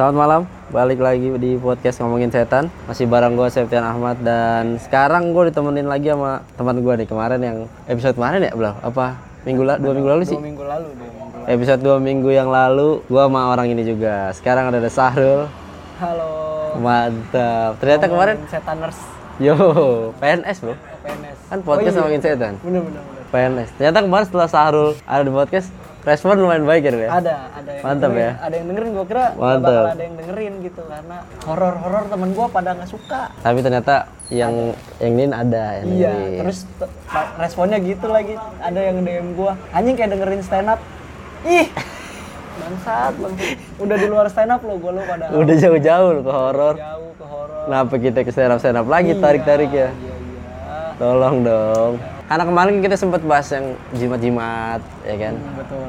Selamat malam, balik lagi di podcast ngomongin setan. Masih bareng gue Septian Ahmad dan sekarang gue ditemenin lagi sama teman gue nih kemarin yang episode kemarin ya belum? Apa minggu lalu? Dua minggu lalu sih? Dua minggu lalu. Episode dua minggu yang lalu gue sama orang ini juga. Sekarang ada ada Sahrul. Halo. Mantap. Ternyata kemarin setaners yo PNS bro. PNS. Kan podcast Oh, iya. ngomongin setan. Bener bener bener. PNS. Ternyata kemarin setelah Sahrul ada di podcast respon lumayan baik ya. Ya? Ada ada yang Mantap dengerin, ya. Ada yang dengerin gua kira Mantap. bakal ada yang dengerin gitu karena horor-horor temen gua pada nggak suka. Tapi ternyata yang yang ini ada yang Iya, dengerin. terus te- responnya gitu lagi. Ada yang DM gua, anjing kayak dengerin stand up. Ih. Bangsat, bangsat. Udah di luar stand up lo gua lo pada udah jauh-jauh loh ke horor. jauh ke horor. Kenapa kita ke stand up stand up lagi tarik-tarik ya? Iya iya. Tolong dong. Karena kemarin kita sempat bahas yang jimat-jimat, ya kan? Hmm, betul.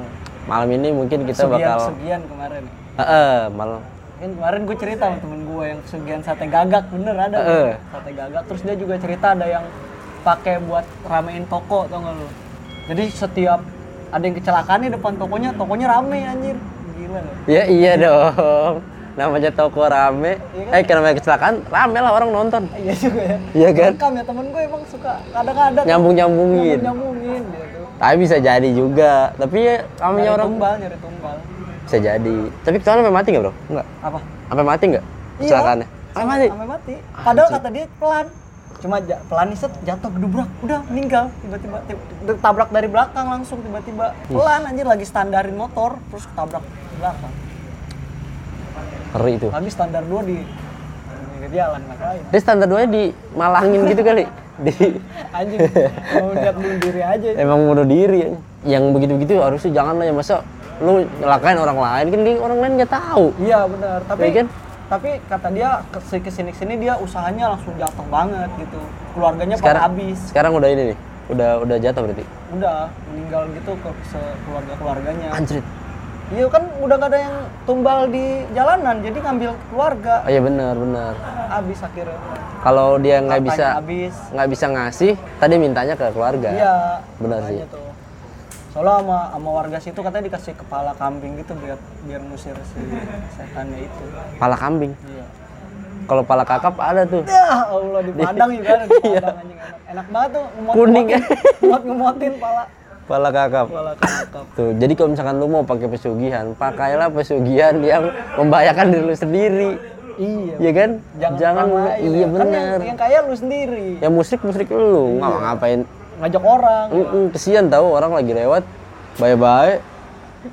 Malam ini mungkin kita Segian bakal, segian kemarin. Eh, eh, malam. Kan kemarin gue cerita sama temen gue yang sugihan sate gagak bener ada Heeh. sate gagak terus dia juga cerita ada yang pakai buat ramein toko tau gak lu jadi setiap ada yang kecelakaan di depan tokonya tokonya rame anjir gila? Ya iya dong. Namanya toko rame. Iya kan? Eh, karena namanya kecelakaan, rame lah orang nonton. iya juga ya Iya kan? Rekam ya temen gue emang suka kadang-kadang Nyambung-nyambungin. nyambungin gitu Tapi bisa jadi juga. Tapi ya namanya orang tumbal nyari tumbal bisa jadi. Tapi kecelakaan sampai mati nggak bro? Enggak. apa Sampai mati nggak? Iya. Kecelakaannya? Sampai mati. sampai mati padahal kata dia pelan cuma pelan nih set jatuh gedubrak udah meninggal tiba-tiba tiba- tabrak dari belakang langsung tiba-tiba pelan anjir lagi standarin motor terus ketabrak belakang Ngeri itu. habis standar dua di di jalan ngapain Dia standar 2 di malangin gitu kali. Di anjing mau lihat bunuh diri aja emang bunuh diri ya. Yang begitu-begitu harusnya jangan lah ya masa lu nyelakain orang lain kan dia orang lain nggak tahu. iya benar tapi Iya kan? tapi kata dia ke ke sini ke sini dia usahanya langsung jatuh banget gitu keluarganya pada Sekarang habis sekarang udah ini nih. Udah udah jatuh berarti. udah meninggal gitu ke keluarga keluarganya Anjrit. Iya kan udah gak ada yang tumbal di jalanan, jadi ngambil keluarga. Oh iya benar benar. Habis akhirnya. Kalau dia nggak bisa nggak bisa ngasih, tadi mintanya ke keluarga. Iya. Benar sih. Tuh. Soalnya sama, sama warga situ katanya dikasih kepala kambing gitu biar biar ngusir si setannya itu. Pala kambing. Iya. Kalau pala kakap ada tuh. Ya Allah di Padang juga ada di Padang anjing enak. Enak banget tuh ngemot Kuning. ngemot ngemotin pala Pala kakap. pala kakap. Tuh, jadi kalau misalkan lu mau pakai pesugihan, pakailah pesugihan yang membahayakan diri lu sendiri. Iya. Iya kan? Jangan, orang lain. iya Kan yang, benar. yang kaya lu sendiri. Ya musrik musrik lu, nggak ngapain. Ngajak orang, Mm-mm, kesian tahu orang lagi lewat, bye-bye,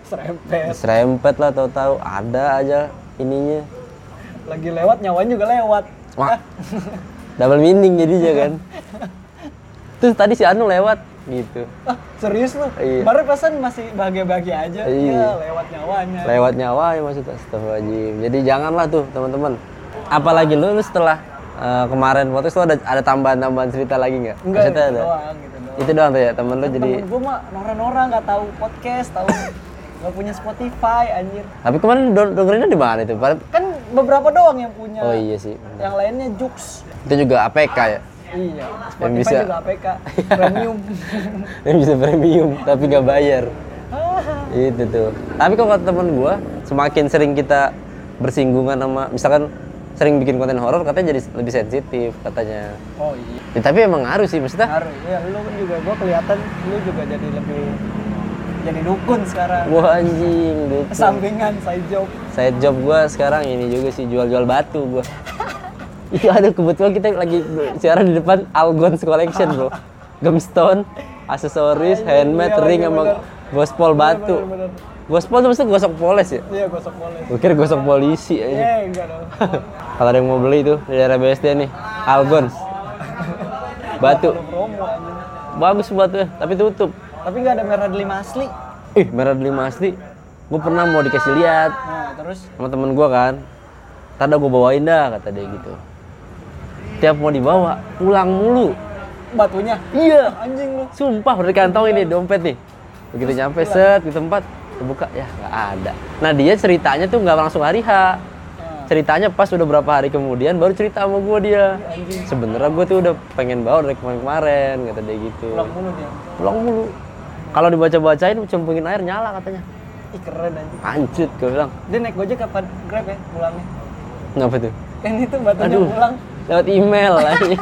serempet. serempet lah tahu-tahu ada aja ininya. lagi lewat nyawanya juga lewat Wah, double meaning jadinya kan. Terus tadi si Anu lewat gitu. ah serius lu Iya. kemarin pesan masih bahagia-bahagia aja Iya. ya lewat nyawanya Lewat nyawa ya maksudnya astagfirullahaladzim. Jadi janganlah tuh teman-teman. Apalagi lu, lu setelah eh, kemarin podcast lu ada ada tambahan-tambahan cerita lagi nggak? enggak Maksudnya gitu ada. doang gitu doang Itu doang tuh ya temen lu jadi. temen gue mah nora-nora nggak tahu podcast tahu nggak punya Spotify anjir Tapi kemarin dengerinnya di mana itu? Kan beberapa doang yang punya Oh iya sih. yang lainnya Jux Itu juga APK ya. Iya Spotify bisa. juga APK premium Yang bisa premium tapi nggak bayar. itu tuh. Tapi kalau kata temen gua, semakin sering kita bersinggungan sama misalkan sering bikin konten horor katanya jadi lebih sensitif katanya. oh iya Ya, tapi emang ngaruh sih maksudnya. ngaruh ya lu kan juga gue kelihatan lu juga jadi lebih jadi dukun sekarang Wah anjing, dukun. sampingan side job Side job gua sekarang ini juga sih jual-jual batu gua. Itu ada kebetulan kita lagi siaran di depan Algons Collection, Bro. Gemstone, aksesoris, handmade, iya, ring iya, sama gospel batu. bener. Gospel tuh maksudnya gosok poles ya? iya gosok Gua kira gosok polisi aja. eh enggak dong Kalau ada yang mau beli tuh di daerah BSD nih, Algons. Batu. Bagus batunya, tapi tutup. tapi nggak ada merah lima asli Ih, merah lima asli. Gue pernah mau dikasih lihat nah terus sama temen gua kan. Tada gue bawain dah, kata dia gitu. Tiap mau dibawa, pulang mulu. batunya Iya, anjing lu sumpah udah kantong ini dompet nih. Begitu nyampe set di tempat, dibuka ya nggak ada. Nah dia ceritanya tuh nggak langsung hari H. nah, Ceritanya pas udah berapa hari kemudian baru cerita sama gua dia. Sebenarnya gua tuh udah pengen bawa dari kemarin-kemarin, kata dia gitu. pulang mulu dia Pulang mulu. Kalau dibaca-bacain cemplungin air nyala katanya. Ih keren anjing. Anjir, gue bilang. Dia naik gojek apa grab ya pulangnya? Ngapa tuh? Kan itu batunya Aduh. pulang. Lewat email lagi.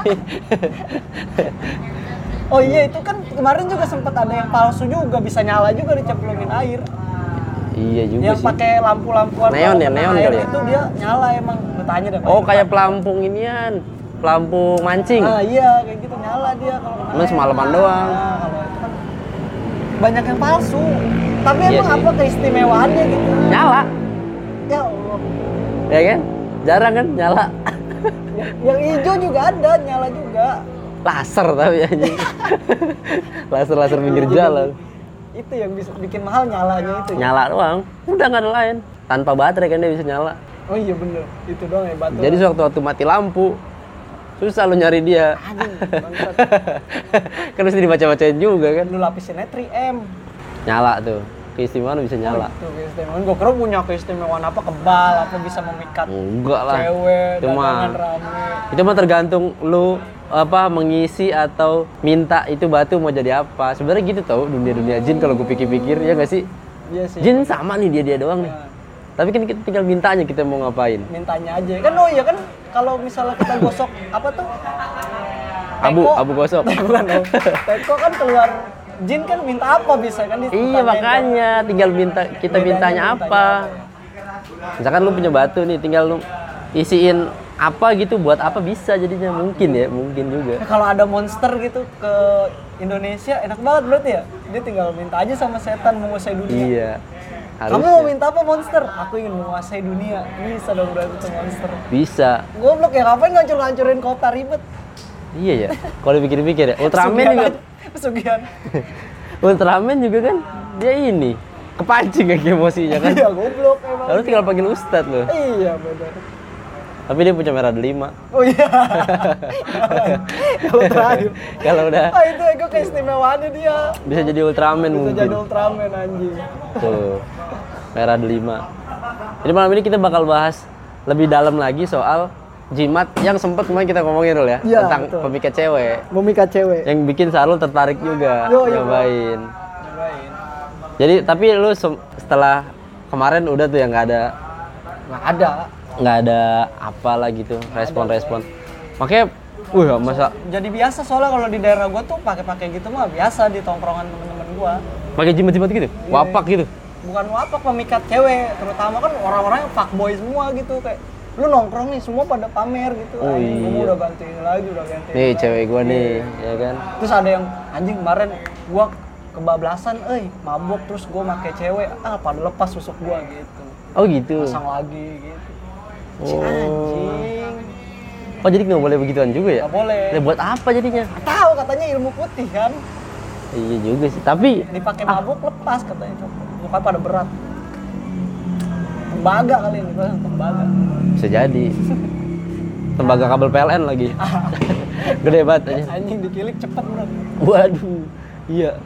Oh iya itu kan kemarin juga sempat ada yang palsu juga bisa nyala juga dicemplungin air. iya juga yang sih. pakai lampu-lampuan Neon ya, neon kali ya? itu dia nyala emang. Lu tanya deh. Oh, kayak pelampung inian. Pelampung mancing. Ah iya kayak gitu nyala dia kalau kena semalaman doang. Nah, kalau itu kan banyak yang palsu. Tapi Iya emang sih. apa keistimewaannya gitu? Nyala. Ya Allah. Ya kan? Jarang kan nyala. Yang, hijau juga ada, nyala juga. Laser tapi anjing. Laser-laser pinggir Iya juga jalan. Itu yang bisa bikin mahal nyalanya itu. ya? Nyala doang. Udah nggak ada lain. Tanpa baterai kan dia bisa nyala. Oh iya bener, itu doang ya batu. Jadi sewaktu-waktu mati lampu, susah lu nyari dia. Kan mesti dibaca-bacain juga kan. lu lapisinnya 3M. Nyala tuh. Keistimewaan bisa nyala. Oh, itu keistimewaan. Gue kira punya keistimewaan apa kebal, apa bisa memikat Enggak lah. cewek, dagangan rame. itu mah tergantung lu apa mengisi atau minta itu batu mau jadi apa. Sebenarnya gitu tau dunia-dunia jin kalau gue pikir-pikir ya nggak sih? Iya sih. Jin sama nih dia dia doang nih. Nah, Tapi kan kita tinggal mintanya kita mau ngapain. mintanya aja. Kan oh iya kan kalau misalnya kita gosok apa tuh? Abu, Teko. abu gosok. Bukan dong. Teko kan keluar jin kan minta apa bisa kan Iya makanya tinggal minta kita mintanya mintanya apa. Misalkan lu punya batu nih tinggal lu isiin apa gitu buat apa bisa jadinya mungkin ya mungkin juga. Ya, kalau ada monster gitu ke Indonesia enak banget berarti ya dia tinggal minta aja sama setan menguasai dunia Iya. kamu mau minta apa monster aku ingin menguasai dunia bisa dong berarti tuh monster Bisa. goblok ya ngapain ngancur-ngancurin kota ribet Iya ya. Kalau dipikir-pikir ya, Ultraman juga pesugihan Ultraman juga kan dia ini kepancing kayak emosinya kan. iya goblok emang Lalu tinggal panggil Ustadz loh. iya benar Tapi dia punya merah delima. oh iya kalau terakhir Kalau udah ah itu ego keistimewaannya dia bisa jadi Ultraman bisa mungkin. jadi Ultraman anjing Tuh. Merah delima. Jadi malam ini kita bakal bahas lebih dalam lagi soal jimat yang sempat kemarin kita ngomongin dulu ya, Iya, tentang betul. pemikat cewek memikat cewek yang bikin Sarul tertarik juga Yo, yo. nyobain. Nyobain. Jadi tapi lu setelah kemarin udah tuh yang nggak ada nggak ada nggak ada apalah gitu respon-respon. Makanya, wih masa jadi biasa soalnya kalau di daerah gua tuh pakai-pakai gitu mah biasa di tongkrongan temen-temen gua pakai jimat-jimat gitu, Iya. wapak gitu. bukan wapak pemikat cewek terutama kan orang-orang yang fuckboy semua gitu kayak lu nongkrong nih semua pada pamer gitu Oh, anjing iya. udah ganti ini lagi udah ganti Nih lagi. cewek gua nih, Iya. ya kan. terus ada yang anjing kemarin gua kebablasan eh mabuk terus gua make cewek ah pada lepas susuk gua gitu Oh gitu. pasang lagi gitu si Oh. anjing Oh jadi nggak boleh begituan juga ya? nggak boleh Ya buat apa jadinya? tahu katanya ilmu putih kan Iya juga sih. Tapi dipakai mabuk lepas katanya muka pada berat tembaga kali ini tembaga bisa jadi. Tembaga kabel PLN lagi. Gede banget aja. anjing dikilik cepet bro Waduh. Iya.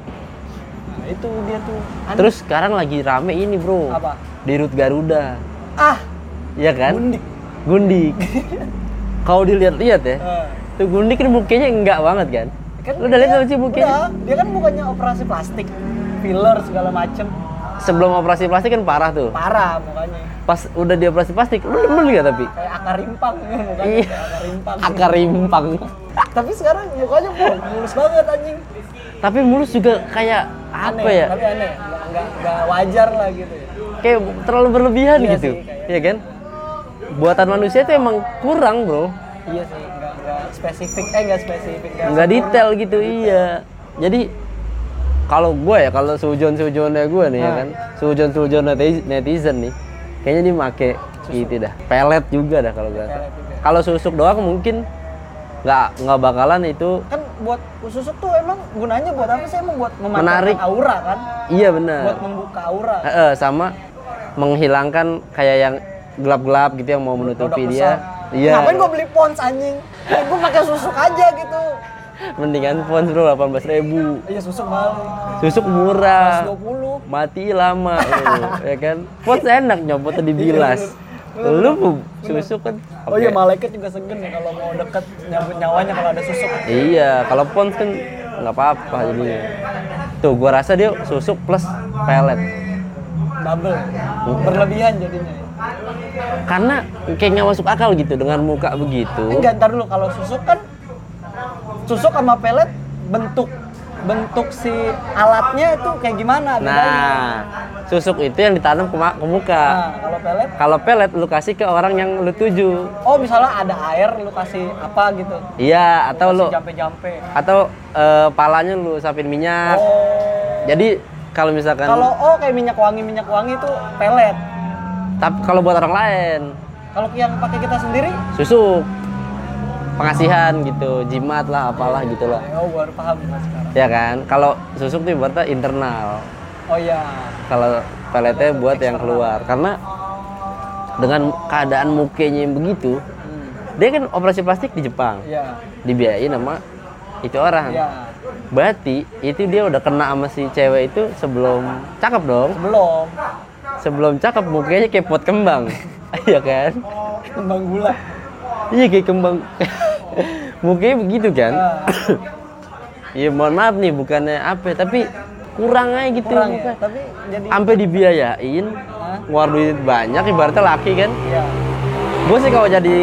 nah itu dia tuh Anjing. Terus sekarang lagi rame ini bro. apa Di Rut Garuda. ah Iya kan? gundik Gundik. Kalau dilihat-lihat ya, Eh, tuh Gundik ini mukanya enggak banget kan? kan Lu udah lihat sih mukanya? udah, dia kan bukannya operasi plastik filler segala macem Sebelum operasi plastik kan parah tuh. parah mukanya Pas udah di operasi plastik, lu demen nggak tapi? kayak akar rimpang mukanya Iya. kayak akar rimpang Akar rimpang. tapi sekarang mukanya mul- mulus banget anjing Tapi mulus juga kayak aneh apa ya? tapi aneh nggak nggak nggak wajar lah gitu ya Kayak terlalu berlebihan Iya gitu. sih, kayak- Iya kan? Buatan manusia itu emang kurang, Bro. iya sih nggak nggak spesifik eh nggak spesifik nggak sempurna. detail gitu, iya. Jadi kalau gue ya, kalau sujon-sujonnya gue nih ya Nah. kan, sujon-sujon netizen, netizen nih, kayaknya dia make itu dah, pelet juga dah kalau gue. Kalau susuk doang mungkin nggak nggak bakalan itu kan buat susuk tuh emang gunanya buat apa sih emang buat Menarik. aura kan iya buat benar. membuka aura Heeh, sama menghilangkan kayak yang gelap-gelap gitu yang mau menutupi Produk dia. Iya. ngapain gua beli pons anjing gua pakai susuk aja gitu Mendingan pons bro 18 ribu. iya susuk mahal Susuk murah. 120 Mati lama, oh, ya kan? Pons enak nyopotnya dibilas. Lu susuk kan? oh iya malaikat juga segen ya kalau mau deket nyambut nyawanya kalau ada susuk Iya, kalau pons kan nggak apa-apa jadinya. Tuh, gua rasa dia susuk plus pelet. double berlebihan jadinya ya. Karena kayak nggak masuk akal gitu dengan muka begitu. enggak ntar dulu kalau susuk kan susuk sama pelet bentuk bentuk si alatnya itu kayak gimana? Bedanya Nah, susuk itu yang ditanam ke, ke muka. nah kalau pelet? Kalau pelet lu kasih ke orang yang lu tuju. oh misalnya ada air lu kasih apa gitu? Iya, atau lu jampe-jampe. atau eh, palanya lu sapin minyak. oh. Jadi kalau misalkan kalau oh kayak minyak wangi minyak wangi itu pelet. Tapi kalau buat orang lain. Kalau yang pakai kita sendiri? Susuk pengasihan gitu, jimat lah apalah gitu lah. oh baru paham sekarang Ya kan? Kalau susuk tuh buatnya internal. oh iya Kalau peletnya buat yang keluar. Karena dengan keadaan mukanya yang begitu, hmm. dia kan operasi plastik di Jepang. iya Dibiayain sama itu orang. iya Berarti itu dia udah kena sama si cewek itu sebelum cakep dong. belum Sebelum cakep mukanya kayak pot kembang. Iya kan? kembang gula Iya kayak kembang. mukanya begitu kan? Iya mohon maaf nih bukannya apa tapi kurang aja gitu kurang ya tapi jadi Sampai dibiayain, Hah? ngeluar duit banyak ibaratnya laki kan. iya Gue sih kalau jadi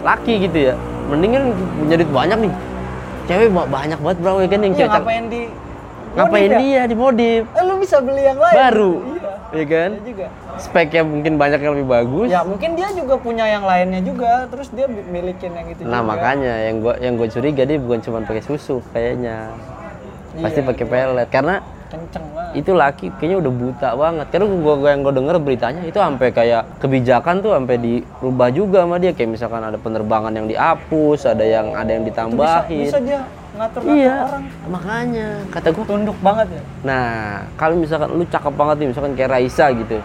laki gitu ya, mendingan punya duit banyak nih. Cewek ba- banyak banget bro ya kan yang iya cewek ngapain di ngapain modif ya? dia di modif? Eh, lu bisa beli yang lain. Baru, iya. Ya kan? Iya juga. Speknya mungkin banyak yang lebih bagus. ya mungkin dia juga punya yang lainnya juga. Terus dia milikin yang itu Nah juga. makanya yang gua yang gue curiga dia bukan cuma pakai susu kayaknya, pasti Iya. pakai pelet. Karena kenceng banget. itu laki kayaknya udah buta banget. Karena gua, gua yang gue denger beritanya itu sampai kayak kebijakan tuh sampai dirubah juga sama dia. Kayak misalkan ada penerbangan yang dihapus ada yang ada yang Itu bisa, ditambahin. bisa dia ngatur-ngatur iya. orang. Makanya. Kata gue tunduk banget ya. Nah kalau misalkan lu cakep banget nih misalkan kayak Raisa gitu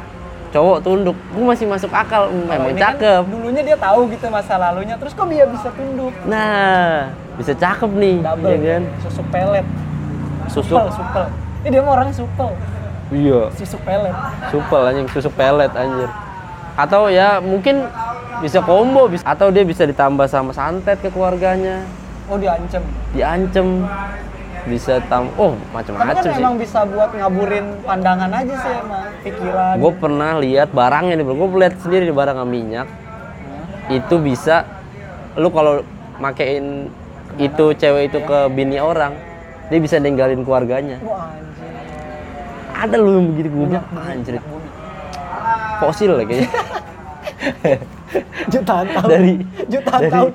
cowok tunduk gue masih masuk akal Kalau emang ini kan cakep. dulunya dia tahu gitu masa lalunya terus kok dia bisa tunduk? Nah bisa cakep nih double. ya kan? Susuk pelet. Susuk supel supel. Ini dia mah orangnya supel. Iya. Susuk pelet. Supel anjing susu pelet anjir. Atau ya mungkin bisa combo bisa atau dia bisa ditambah sama santet ke keluarganya oh diancem. Diancem. Bisa tam oh macam-macam kan sih. emang bisa buat ngaburin pandangan aja sih emang pikiran. Gue pernah lihat barangnya nih bro. Gue lihat sendiri di barang minyak. Itu bisa lu kalau makein itu cewek itu ke bini orang dia bisa ninggalin keluarganya. Anjir. Ada lu yang begitu gue bilang anjir. fosil lah kayaknya. Jutaan tahun. Dari jutaan dari tahun.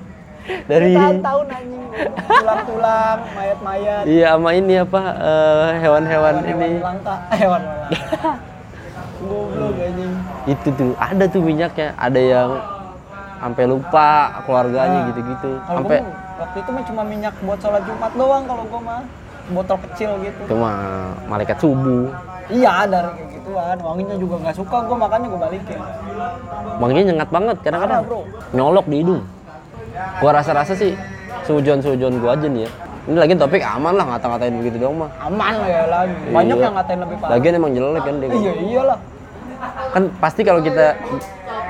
dari jutaan tahun anjing tulang-tulang mayat-mayat. Iya sama ini apa eh, hewan-hewan hewan ini. langka. Eh, hewan langka. Goblok anjing. Itu tuh ada tuh minyaknya. Ada yang sampai lupa keluarganya Nah, gitu-gitu. kalau sampai waktu itu mah cuma minyak buat sholat jumat doang kalau gua mah. Botol kecil gitu. Cuma malaikat subuh. Iya dari kayak gituan. Wanginya juga nggak suka gua makanya gua balikin wanginya nyengat banget kadang-kadang bro. nyolok di hidung. Gua rasa-rasa sih sujon-sujon gua aja nih ya. Ini lagi topik aman lah ngata-ngatain begitu dong mah. Aman lah ya lagi. Banyak Iya. yang ngatain lebih parah. Lagian emang jelek kan dia iya iyalah. Kan pasti kalau kita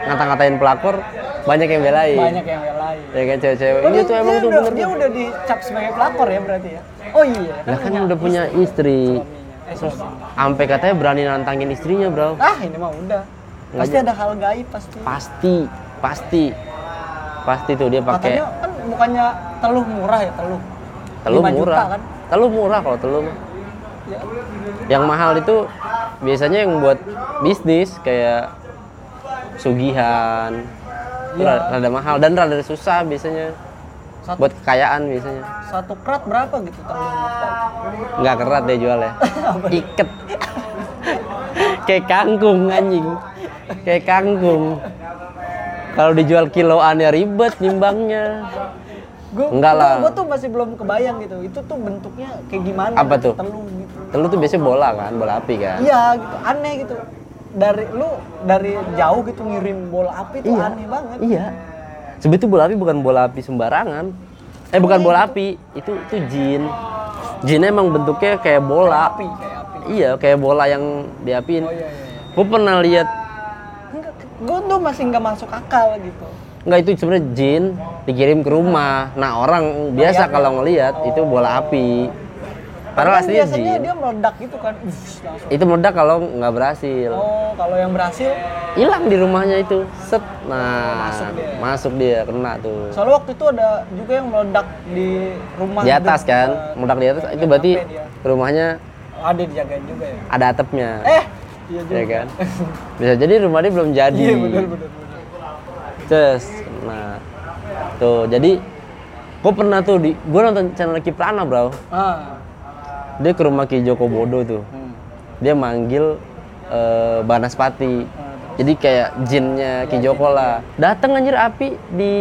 ngata-ngatain pelakor banyak yang belain. Banyak yang belain. Ya kan cewek-cewek. Iya tuh emang tuh bener dia udah dicap sebagai pelakor ya berarti ya? Oh iya. Lah kan udah punya istri. suaminya. Eh suaminya sampai katanya berani nantangin istrinya bro. Ah ini mah udah. Pasti Nggak ada hal gaib pasti. Pasti pasti. Pasti tuh dia pakai kan bukannya teluh murah ya teluh? Telur 5 juta murah. kan? Telur murah kalau telur mah. Ya. yang mahal itu biasanya yang buat bisnis kayak sugihan Iya. rada, rada mahal dan rada susah biasanya. Satu, buat kekayaan biasanya. satu kerat berapa gitu teluh? Murah nggak kerat deh jualnya iket. Kayak kangkung anjing. Kayak kangkung kalau dijual kiloan ya ribet nimbangnya Gua, Enggak lah. Gue tuh masih belum kebayang gitu. Itu tuh bentuknya kayak gimana? Apa gitu, tuh? Teluh gitu. telur tuh biasanya bola kan bola api kan Iya gitu, aneh gitu. Dari lu dari jauh gitu ngirim bola api tuh Iya. aneh banget. Iya. Sebetulnya bola api bukan bola api sembarangan. Eh bukan bola api, itu itu jin. Jinnya emang bentuknya kayak bola. Api kayak api. Iya, kayak bola yang diapiin. Oh iya iya. iya. Gue pernah lihat Gue tuh masih nggak masuk akal gitu. Enggak itu sebenarnya jin dikirim ke rumah. Nah, orang biasa kalau ngelihat itu bola api. Padahal aslinya biasanya jin. dia meledak gitu kan. Langsung. Itu meledak kalau nggak berhasil. Oh, kalau yang berhasil, Hilang di rumahnya itu. Set. Nah, Masuk dia. masuk dia kena tuh. soalnya waktu itu ada juga yang meledak di rumah Di atas gitu. kan, meledak di atas itu nggak berarti rumahnya ada dijagain juga ya. ada atapnya. Eh, iya juga. ya kan? Bisa jadi rumah dia belum jadi. Iya benar benar. Terus, nah, tuh jadi gue pernah tuh di, gue nonton channel Kiprana bro, Ah. dia ke rumah Ki Joko Bodo tuh, Hmm. dia manggil eh, Banaspati, Ah, jadi kayak jinnya Ki Joko lah, datang anjir api di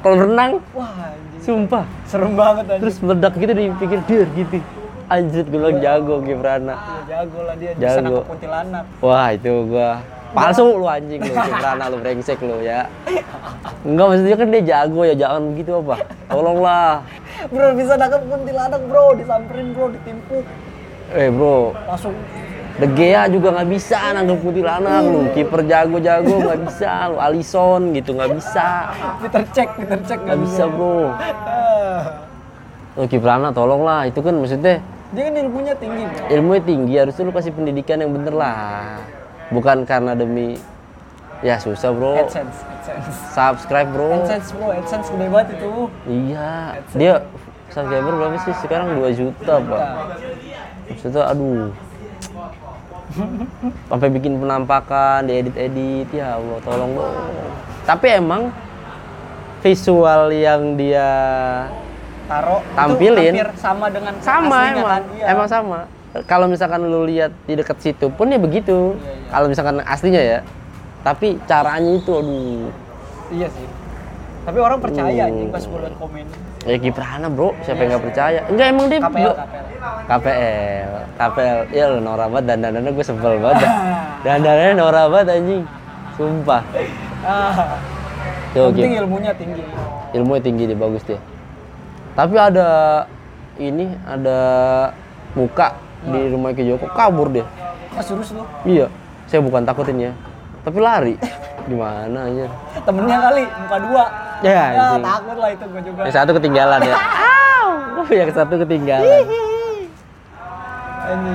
kolam renang, Wah, anjing. sumpah, serem banget anjing. terus meledak gitu dipikir dir gitu, anjir gue bilang jago Kiprana, Iya, jago lah dia bisa Jago. nangkep kuntilanak. wah itu gua palsu lu anjing lu Kiprana lu brengsek lu ya, enggak maksudnya kan dia jago ya jangan begitu apa, tolonglah. Bro bisa nangkep kuntilanak bro, disamperin bro, ditimpuk, Eh bro, langsung De Gea juga nggak bisa nangkep kuntilanak lu. Kiper jago-jago nggak bisa lu. Alisson gitu nggak bisa. Peter cek, Peter cek Nggak bisa bro. Ah. Lu kiprana tolonglah. Itu kan maksudnya Dia kan ilmunya tinggi bro. ilmunya tinggi. Harusnya lu kasih pendidikan yang bener lah. Bukan karena demi ya susah bro. AdSense, AdSense. Subscribe bro. AdSense bro, AdSense gede banget itu. Iya. Dia subscriber berapa sih? Sekarang 2 juta pak. Maksudnya aduh. Sampai bikin penampakan, diedit-edit, ya Allah tolong dong. Tapi emang visual yang dia Taro Tampilin. itu sama dengan sama aslinya emang, kan? Iya. emang sama. Kalau misalkan lu lihat di dekat situ pun ya begitu. Iya, iya. Kalau misalkan aslinya ya. Tapi caranya itu aduh. Iya sih. Tapi orang percaya anjing pas liat komen. Ya kiprana bro, siapa yang nggak percaya? Enggak emang dia KPL, KPL. KPL, KPL, ya lu Nora banget dan dandannya gue sebel banget. Dan dandannya Nora banget anjing, sumpah. Ah. Tuh, Yang penting ilmunya tinggi. ilmunya tinggi dia bagus dia. Tapi ada ini, ada muka di rumah Ki Joko kabur dia. Ah, serius lu? Iya, saya bukan takutin ya, tapi lari. Gimana aja? Temennya kali, muka dua. Ya, Ya, anjing. takut lah itu gue juga. Yang satu ketinggalan ya. Yang satu ketinggalan. Ini.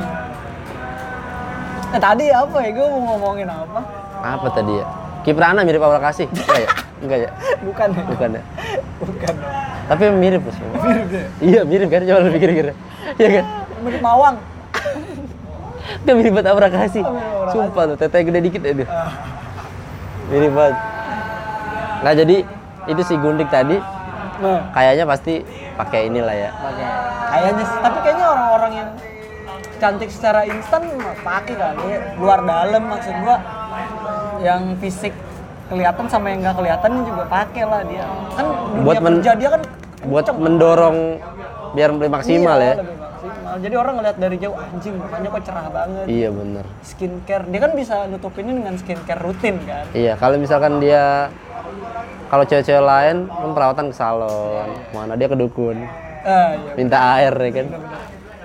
Eh tadi apa ya? Gue mau ngomongin apa? Apa tadi ya? Kiprana mirip Aura Kasih? Enggak ya? Enggak ya? Bukan ya? Bukan ya? Bukan. Tapi mirip bos. Mirip deh. Iya mirip kan? Coba lu pikir-pikir. Iya kan? Mirip Mawang. Dia mirip banget Aura Kasih. Oh, Sumpah tuh, teteh gede dikit ya dia. Ah. Mirip banget. Nah jadi itu si Gundik tadi Nah, kayaknya pasti pakai inilah ya. pakai. Kayaknya sih, tapi kayaknya orang-orang yang cantik secara instan pakai kali. ya. Luar dalam maksud gua yang fisik kelihatan sama yang nggak kelihatan juga pakai lah dia. Kan dunia Buat men- kerja dia kan Buat kenceng. mendorong biar lebih maksimal Iya, ya. lebih maksimal. Jadi orang ngeliat dari jauh anjing mukanya kok cerah banget. Iya bener. Skincare dia kan bisa nutupinnya dengan skincare rutin kan. Iya kalau misalkan dia kalau cewek-cewek lain kan perawatan ke salon, mana dia ke dukun, Ah, iya. minta air ya kan.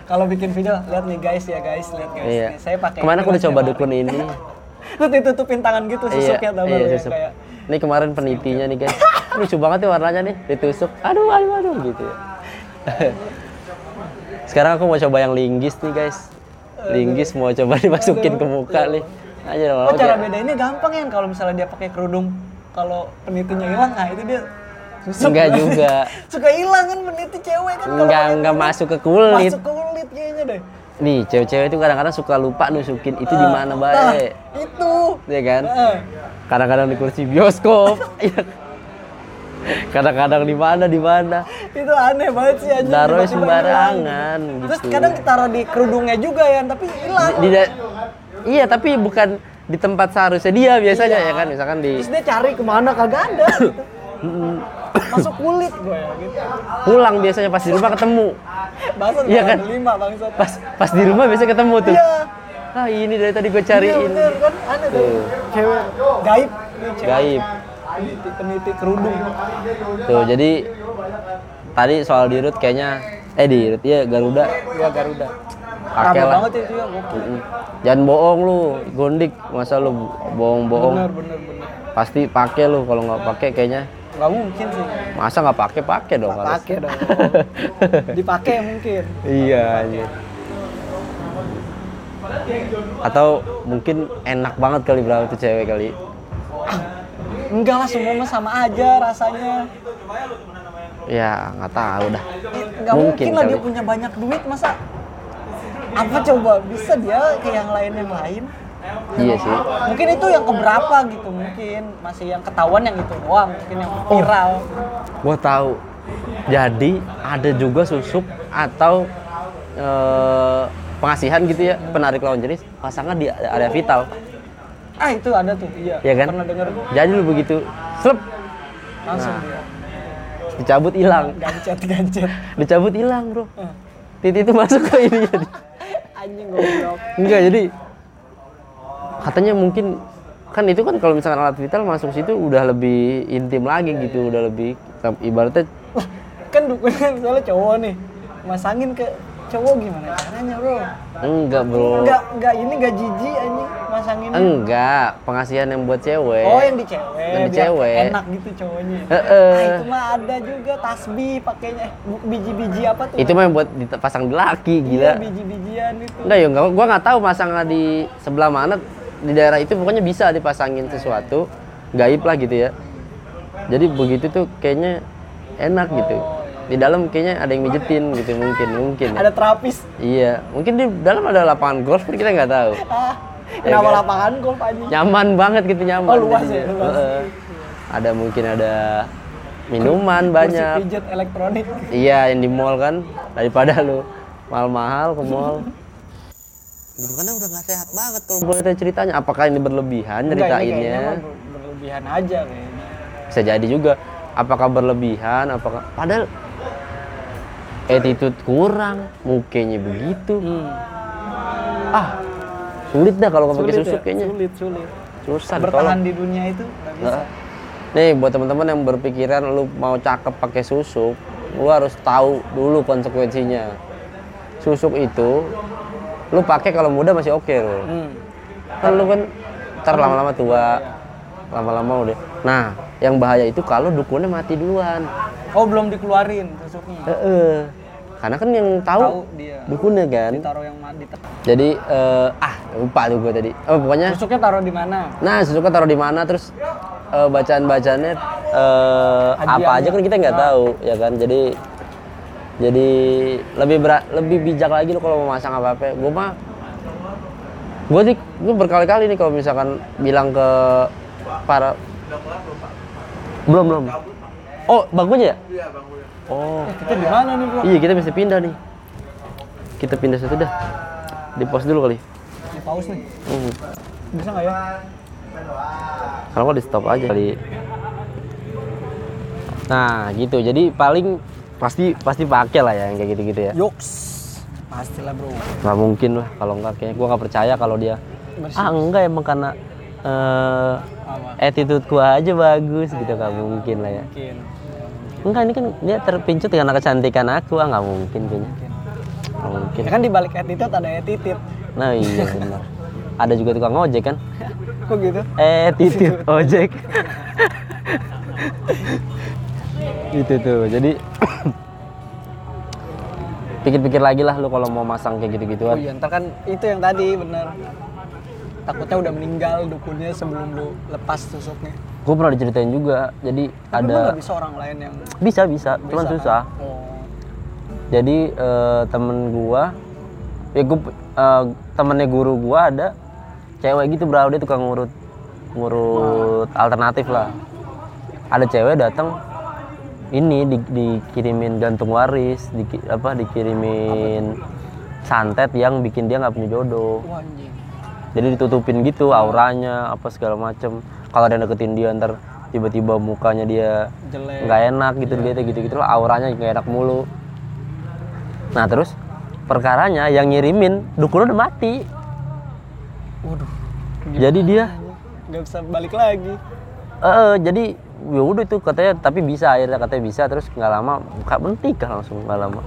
Kalau bikin video, lihat nih guys ya guys, lihat guys. Iya. Nih, saya pakai. Ke mana aku udah coba dukun ini. Lu ditutupin tangan gitu iya, susuk ya tahu iya, ya, susuk. kayak. Ini kemarin penitinya nih guys. Lucu banget ya warnanya nih, ditusuk. Aduh, aduh, aduh gitu ya. Sekarang aku mau coba yang linggis nih guys. Linggis mau coba dimasukin ke muka nih. Aja Oh cara beda ini gampang ya kalau misalnya dia pakai kerudung kalau penitinya hilang, nah itu dia susuk. Enggak juga. Suka hilang kan peniti cewek kan Enggak enggak masuk ke kulit. Masuk ke kulit kayaknya deh. Nih, cewek-cewek itu kadang-kadang suka lupa nusukin itu di mana Nah, baik. itu. Ya kan? Heeh. Kadang-kadang di kursi bioskop. Iya. Kadang-kadang di mana di mana. itu aneh banget sih. Taruhnya tiba-tiba sembarangan gitu. Terus kadang taruh di kerudungnya juga ya, tapi hilang. Di, di- iya, tapi bukan di tempat seharusnya dia biasanya ya kan, misalkan di Terus dia cari ke mana kagak ada gitu. Masuk kulit gue ya gitu. pulang biasanya pas di rumah ketemu. Bangsat Iya kan? ada lima bangsat. Pas pas di rumah biasanya ketemu tuh. Iya. Ah, ini dari tadi gue Iya cariin. bener kan aneh tuh. Cewek gaib cewek. Gaib. Peniti, peniti kerudung. Tuh, jadi tadi soal dirut kayaknya eh dirut iya Garuda Iya Garuda. pakai lah. banget itu ya. Mm-mm. Jangan bohong lu, gondik. Masa lu bohong-bohong? Bener bener bener. Pasti pakai lu kalau nggak pakai kayaknya nggak mungkin sih Masa nggak pakai pakai dong. nggak pakai dong dipakai mungkin Iya anjir. Atau mungkin enak banget kali berapa tuh cewek kali. enggak lah semua mah sama aja rasanya Ya nggak tahu dah. nggak mungkin, Mungkin lah kali. dia punya banyak duit masa apa coba bisa dia kayak yang lain yang lain Iya sih. mungkin itu yang keberapa gitu mungkin masih yang ketahuan yang itu doang mungkin yang viral Gua tahu. Jadi ada juga susuk atau eh, pengasihan gitu ya penarik lawan jenis pasangan di area vital. ah itu ada tuh iya Iya kan? pernah denger Jadi lu begitu, slep, langsung Nah. dia dicabut hilang. gancet gancet Dicabut hilang, Bro. Eh, Titi itu masuk ke ini jadi. anjing goblok Enggak, jadi katanya mungkin kan itu kan kalau misalkan alat vital masuk situ udah lebih intim lagi gitu, udah lebih ibaratnya Lah, kan dukungan soalnya cowok nih masangin ke cowok gimana caranya bro enggak, Bro. enggak enggak ini enggak jijik anjing masanginnya Enggak, pengasihan yang buat cewek. oh yang di cewek Yang di cewek. enak gitu cowoknya Heeh. ah, itu mah ada juga tasbih pakainya eh, biji-biji apa tuh Itu mah yang buat dipasang di laki, iya gila. biji-bijian itu Enggak ya, enggak, gua nggak tahu masangnya di sebelah mana di daerah itu pokoknya bisa dipasangin sesuatu gaib lah gitu ya. Jadi begitu tuh kayaknya enak gitu. Di dalam kayaknya ada yang mijetin gitu mungkin mungkin. ya. ada terapis Iya, mungkin di dalam ada lapangan golf pun kita nggak tahu. ah kenapa kan? lapangan golf anjing Nyaman banget gitu nyaman. Oh, luas ya, luas. Heeh. Ada mungkin ada minuman kursi banyak. pijat elektronik Iya, yang di mall kan daripada lu mahal-mahal ke mall. Gitu karena udah nggak sehat banget kalau boleh tahu ceritanya. Apakah ini berlebihan ceritainnya? berlebihan aja kayaknya Bisa jadi juga. Apakah berlebihan? Apakah padahal attitude kurang, mukanya begitu. Ah, sulit dah kalau pakai Hmm. Susuk ya? kayaknya. sulit sulit Susah bertahan tolong. di dunia itu nggak bisa. Nih buat teman-teman yang berpikiran lu mau cakep pakai susuk, lu harus tahu dulu konsekuensinya. Susuk itu lu pakai kalau muda masih oke loh. Hmm. Kan lu kan ntar lama-lama tua, lama-lama udah. Nah, yang bahaya itu kalau dukunnya mati duluan. oh belum dikeluarin tusuknya Heeh. Karena kan yang tahu tahu dia dukunnya kan. ditaruh yang mati Jadi eh, ah lupa tuh gue tadi. Oh pokoknya tusuknya taruh di mana Nah, susuknya taruh di mana terus eh, bacaan-bacaannya eh, apa aja kan kita nggak tahu ya kan. Jadi jadi lebih berat, lebih bijak lagi lo kalau mau masang apa apa. Gue mah gue nih gue berkali-kali nih kalau misalkan bilang ke para belum belum. Oh bangkunya ya? Oh Eh, kita di mana nih bro iya kita bisa pindah nih. Kita pindah satu dah. Di pos dulu kali. di paus nih Hmm. bisa nggak ya Kalau di stop aja kali. Nah gitu, jadi paling pasti pasti pakai lah ya yang kayak gitu-gitu ya. yoks pastilah bro Nggak mungkin lah kalau nggak kayaknya gua nggak percaya kalau dia Bersih. ah enggak emang karena eh apa attitude gua aja bagus gitu nggak mungkin lah ya. mungkin Enggak ini kan dia terpincut karena kecantikan aku ah nggak mungkin kayaknya. Nggak mungkin. ya kan di balik attitude ada attitude Nah iya benar. Ada juga tukang ojek kan? kok gitu attitude ojek. itu tuh jadi pikir-pikir lagi lah lu kalau mau masang kayak oh gitu-gituan iya ntar kan itu yang tadi bener. Takutnya udah meninggal dukunnya sebelum lu lepas tusuknya gue pernah diceritain juga. Jadi tapi ada bisa orang lain yang bisa bisa. cuman bisa, susah. Kan? oh. Jadi eh, temen gua ya gua eh, temennya guru gua ada cewek gitu bro. Dia tukang ngurut ngurut alternatif lah. Ada cewek datang ini di, dikirimin gantung waris di, apa dikirimin santet yang bikin dia nggak punya jodoh. Anjing. Jadi ditutupin gitu auranya apa segala macem. Kalau ada yang deketin dia ntar tiba-tiba mukanya dia nggak enak gitu dia gitu gitu lah auranya nggak enak mulu. Nah terus perkaranya yang ngirimin dukun udah mati. Waduh jadi dia nggak bisa balik lagi. Eh jadi ya udah tuh katanya tapi bisa akhirnya katanya bisa terus nggak lama kak menikah langsung nggak lama.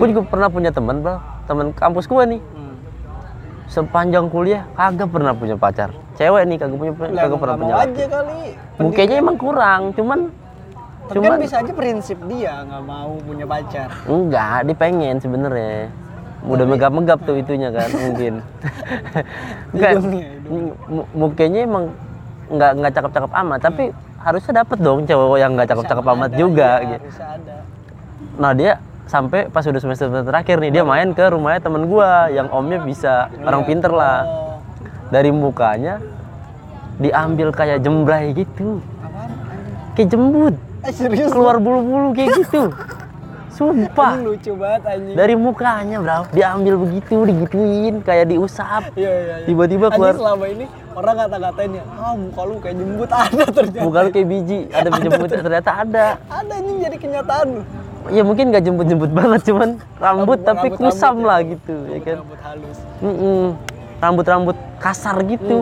Gue juga pernah punya teman bro teman kampus gue nih. Hmm. sepanjang kuliah kagak pernah punya pacar. Cewek nih kagak punya Lah, kagak pernah punya aja kali. Mukanya emang kurang cuman tapi cuman kan bisa aja prinsip dia nggak mau punya pacar. Enggak dia pengen sebenarnya. Udah megap-megap tuh itunya kan mungkin. Mu- mukanya emang nggak nggak cakep-cakep amat tapi harusnya dapet dong cowok yang nggak cakep-cakep amat ada, juga iya, gitu. ada. Nah dia sampai pas udah semester terakhir nih dia main ke rumahnya temen gua yang omnya bisa orang pinter lah. Oh. Dari mukanya diambil kayak jembrai gitu. Apaan? Kayak jembut. Eh serius? Keluar bulu-bulu kayak gitu. Sumpah. Anjing lucu banget anjing. Dari mukanya bro diambil begitu digituin kayak diusap. Iya iya iya. tiba-tiba Anjing keluar selama ini orang kata-katain ya ah muka lu kayak jembut. Ada ternyata. Muka lu kayak biji. Ada jembut. ternyata. Ada. Ada anjing jadi kenyataan lu. Ya mungkin nggak jembut-jembut banget cuman rambut tapi rambut-rambut kusam ya. lah gitu ya kan? rambut halus. Rambut-rambut kasar gitu.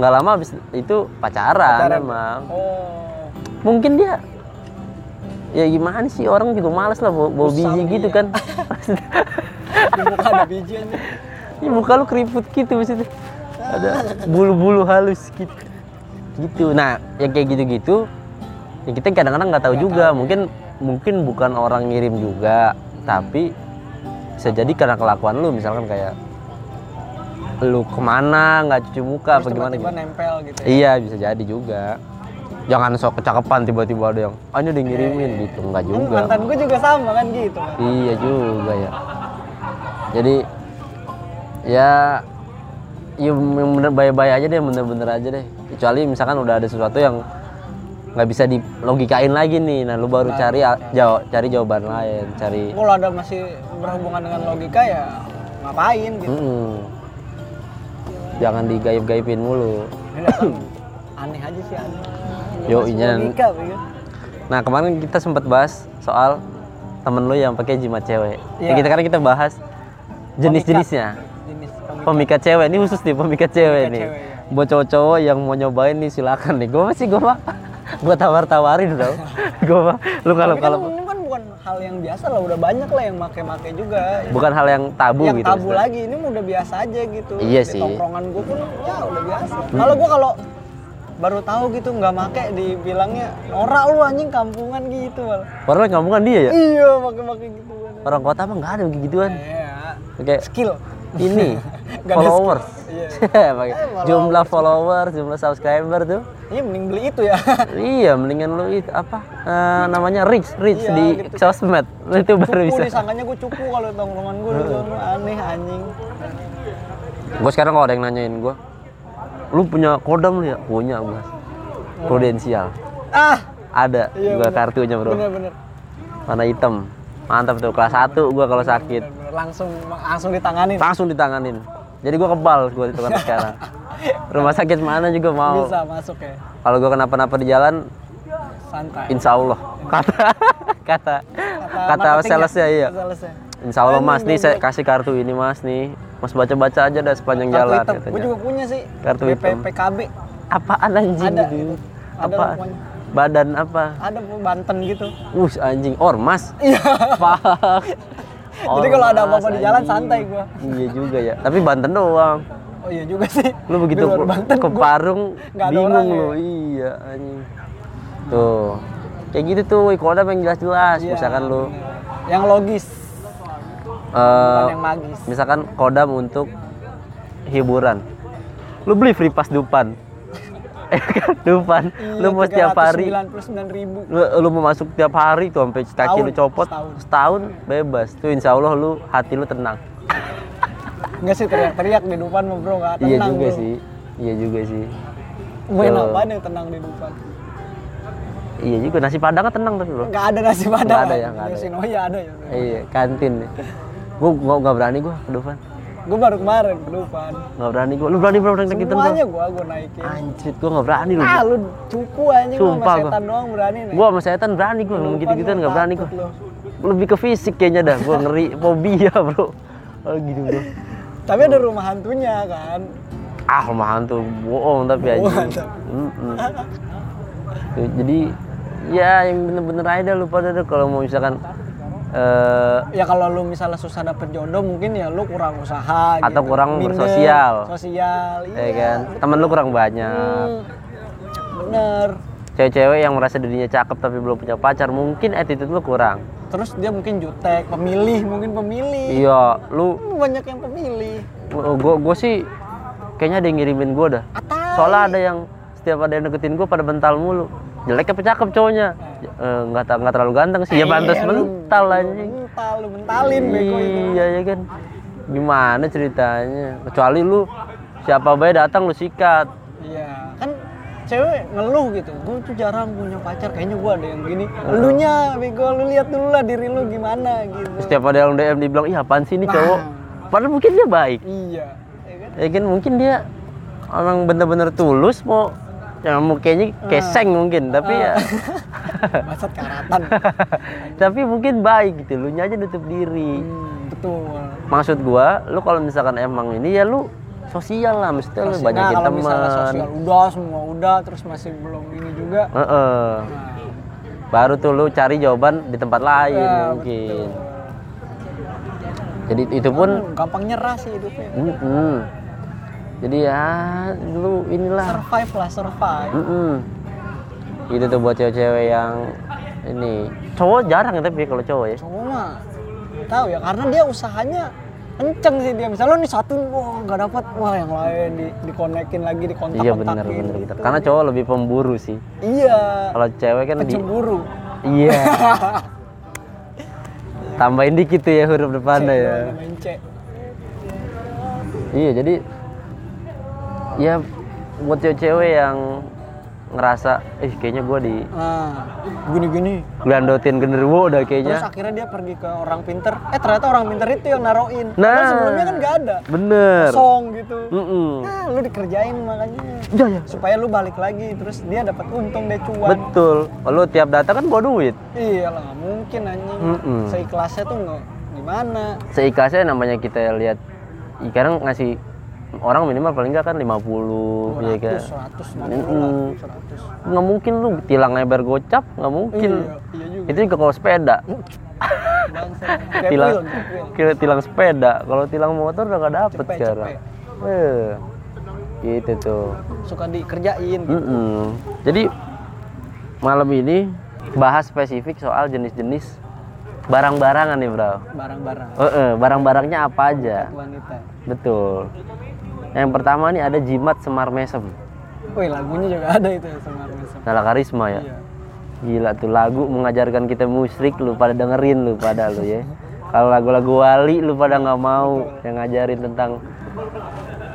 Nggak lama habis itu pacaran, Pacaran. emang. Oh. Mungkin dia ya gimana sih orang juga males lah bawa, bawa Kusam biji gitu dia. kan. Di muka ada biji anjing ya muka lu keriput gitu maksudnya ada bulu-bulu halus gitu gitu. Nah yang kayak gitu-gitu ya kita kadang-kadang nggak tahu juga. mungkin mungkin bukan orang ngirim juga tapi bisa jadi karena kelakuan lu. Misalkan kayak lu ke mana nggak cuci muka apa Terus gimana tiba-tiba gitu. nempel gitu ya. iya bisa jadi juga. Jangan sok kecakapan tiba-tiba ada yang ah ini udah ngirimin gitu. Nggak Kan juga mantan gue juga sama kan gitu. Kan Iya juga ya. Jadi ya ya yang bener baik-baik aja deh, bener-bener aja deh. Kecuali misalkan udah ada sesuatu yang nggak bisa dilogikain lagi nih, nah lu baru cari jawab cari jawaban lain, cari kalau ada masih berhubungan dengan logika ya ngapain gitu Mm-mm. jangan digaib-gaibin mulu. aneh aja sih aneh Yo, Masuk iya. Nah kemarin kita sempat bahas soal temen lu yang pakai jimat cewek. Ya, Iya. kita kan kita bahas jenis-jenisnya. Pemikat. cewek ini khusus nih pemikat cewek Pemikat nih. cewek, ya. buat cowok-cowok yang mau nyobain nih silakan nih. Gue masih gue mah gue tawar-tawarin dong. Gue mah lu kalau kan kalau ini kan bukan hal yang biasa lah udah banyak lah yang make-make juga. Bukan hal yang tabu yang gitu tabu lagi ini udah biasa aja gitu. Iya Di sih. tongkrongan gue pun ya udah biasa. Kalau gue kalau baru tahu gitu nggak make dibilangnya norak lu anjing kampungan gitu orang kamu kan dia ya? Iya pakai-pakai gitu. Orang kota mah nggak ada begitu gituan. Iya. Oke. Skill ini followers. Iya. Pakai Eh, jumlah followers jumlah subscriber tuh. Iya mending beli itu ya. Iya mendingan lu itu apa eh, namanya reach reach Iya, di gitu. sosmed. Itu baru bisa. disangkanya gue cupu kalau tongkrongan gue sono aneh anjing. Gue sekarang kalau ada yang nanyain gue lu punya kodam lu ya? Punya gue prudensial. Ah! Ada Iya, bener. kartunya bro. Bener-bener warna hitam. Mantap tuh kelas 1 gua kalau sakit. Langsung langsung ditanganin. Langsung ditanganin. Jadi gua kebal gua itu kan sekarang. Rumah sakit mana juga mau. Bisa masuk ya. Kalau gua kenapa-napa di jalan santai. insya Allah. Kata kata kata marketingnya, salesnya iya. Salesnya. insya Allah mas nih saya kasih kartu ini mas nih. Mas baca-baca aja dah sepanjang kartu jalan hitam. Gue juga punya sih. Kartu BP, hitam. PKB apaan anjing Ada, itu itu. Ada apa? badan apa? Ada Banten gitu. Us anjing. Ormas iya Fuck. Jadi kalau ada apa-apa di jalan santai gua. Iya juga ya. Tapi Banten doang. oh iya juga sih Lu begitu ke, Banten ke Parung ada bingung lu. ya. Iya anjing. Tuh. Kayak gitu tuh, kodam yang jelas-jelas. Iya, misalkan lu bener. yang logis bukan yang magis misalkan kodam untuk hiburan. Lu beli free pass Dupan. Eh kan Dupan. lu mau setiap hari. ribu. Lu, lu mau masuk tiap hari tuh sampai kaki lu copot. setahun. setahun bebas. Tuh insya Allah lu hati lu tenang. Enggak sih teriak-teriak di depan mah bro. Nggak iya tenang juga bro. sih. Iya juga sih. Main Tuh. apaan yang tenang di depan iya juga nasi padang kan tenang tapi bro. Nggak ada nasi padang. Nggak ada ya, nggak Di ada ya. Sinoya ada ya iya kantin. Gua gua nggak berani gua ke depan gue baru kemarin ke depan nggak berani gua. Lu berani bro naik gitu semuanya gua? gua naikin. Anjrit gua nggak berani lu. Ah lu cupu aja gua sama setan doang berani nih gua sama setan berani gua ngomong gitu gituan nggak berani gua. lebih ke fisik kayaknya dah gua ngeri fobia bro. Oh gitu bro. Tapi ada rumah hantunya kan? Ah rumah hantu bohong tapi aja jadi ya yang bener-bener aja lu pada kalau mau misalkan eh, ya kalau lu misalnya susah dapet jodoh mungkin ya lu kurang usaha Atau gitu. kurang Minder, bersosial. sosial ya iya. kan? Temen lu kurang banyak. Hmm, bener. Cewek-cewek yang merasa dirinya cakep tapi belum punya pacar mungkin attitude lu kurang. Terus dia mungkin jutek pemilih mungkin pemilih. Iya lu banyak yang pemilih. Gue gue sih kayaknya ada yang ngirimin gue dah. Atau soalnya ada yang setiap ada yang deketin gue pada bental mulu jelek apa cakep cowoknya? Eh, nggak ta- nggak terlalu ganteng sih. Ya pantas mental anjing. mental lu mentalin bego itu. Iya ya kan. Gimana ceritanya? Kecuali lu siapa baik datang lu sikat. Iya kan cewek ngeluh gitu. Gue tuh jarang punya pacar kayaknya gue ada yang gini. Elunya bego lu lihat dulu lah diri lu gimana gitu. Setiap ada yang DM dibilang iya apaan sih ini cowok? Nah. padahal mungkin dia baik. Iya ya kan? Ya kan mungkin dia orang bener-bener tulus mau yang mukanya keseng mungkin tapi ya. Bangsat karatan. Tapi mungkin baik gitu lu aja nutup diri. Hmm, betul. Maksud gua lu kalau misalkan emang ini ya lu sosial lah mesti lu banyakin Nah, teman udah semua udah terus masih belum ini juga. Heeh. nah, baru tuh lu cari jawaban di tempat lain ya, mungkin. betul. jadi itu pun Hmm, gampang nyerah sih hidupnya. Mm-mm. Jadi ya lu inilah. Survive lah survive. Mm-mm. itu tuh buat cewek-cewek yang ini. Cowok jarang tapi kalau cowok ya. Cowok mah tahu ya karena dia usahanya kenceng sih dia. Misalnya nih satu wah nggak dapat wah yang lain di dikonekin lagi di kontak iya benar benar gitu. karena cowok lebih pemburu sih. Iya. Kalau cewek kan di pencemburu iya. Tambahin dikit tuh ya huruf depannya ya. iya jadi ya buat cewek-cewek yang ngerasa eh kayaknya gua di nah gini-gini. Glandotin genderuwo udah terus kayaknya akhirnya dia pergi ke orang pinter. Eh ternyata orang pinter itu yang naroin Nah. Padahal sebelumnya kan nggak ada. Bener. Kosong gitu. Mm-mm. nah lu dikerjain makanya. Ya, ya. supaya lu balik lagi terus dia dapat untung dia cuan. Betul. Kalau tiap data kan bawa duit. Iya lah mungkin anjing. Mm-mm. seikhlasnya tuh nggak gimana? Seikhlasnya namanya kita lihat ih, sekarang ngasih orang minimal paling nggak kan 50 ya kan 200, 100, Mm-mm. 100. nggak mungkin lu tilang lebar gocap nggak mungkin Iya, iya juga. itu juga kalau sepeda tilang kira tilang sepeda kalau tilang motor udah nggak dapet Cepet, sekarang eh gitu tuh Suka dikerjain. Mm-mm. jadi malam ini bahas spesifik soal jenis-jenis barang-barangan nih bro Barang-barang. Eh, eh, barang-barangnya apa aja Wanita. betul yang pertama nih ada jimat semar mesem Wih lagunya juga ada itu sama Mesem. Nala Karisma ya Iya. Gila tuh lagu mengajarkan kita musrik lu pada dengerin lu pada lu ya. Kalau lagu-lagu wali lu pada nggak mau yang ngajarin tentang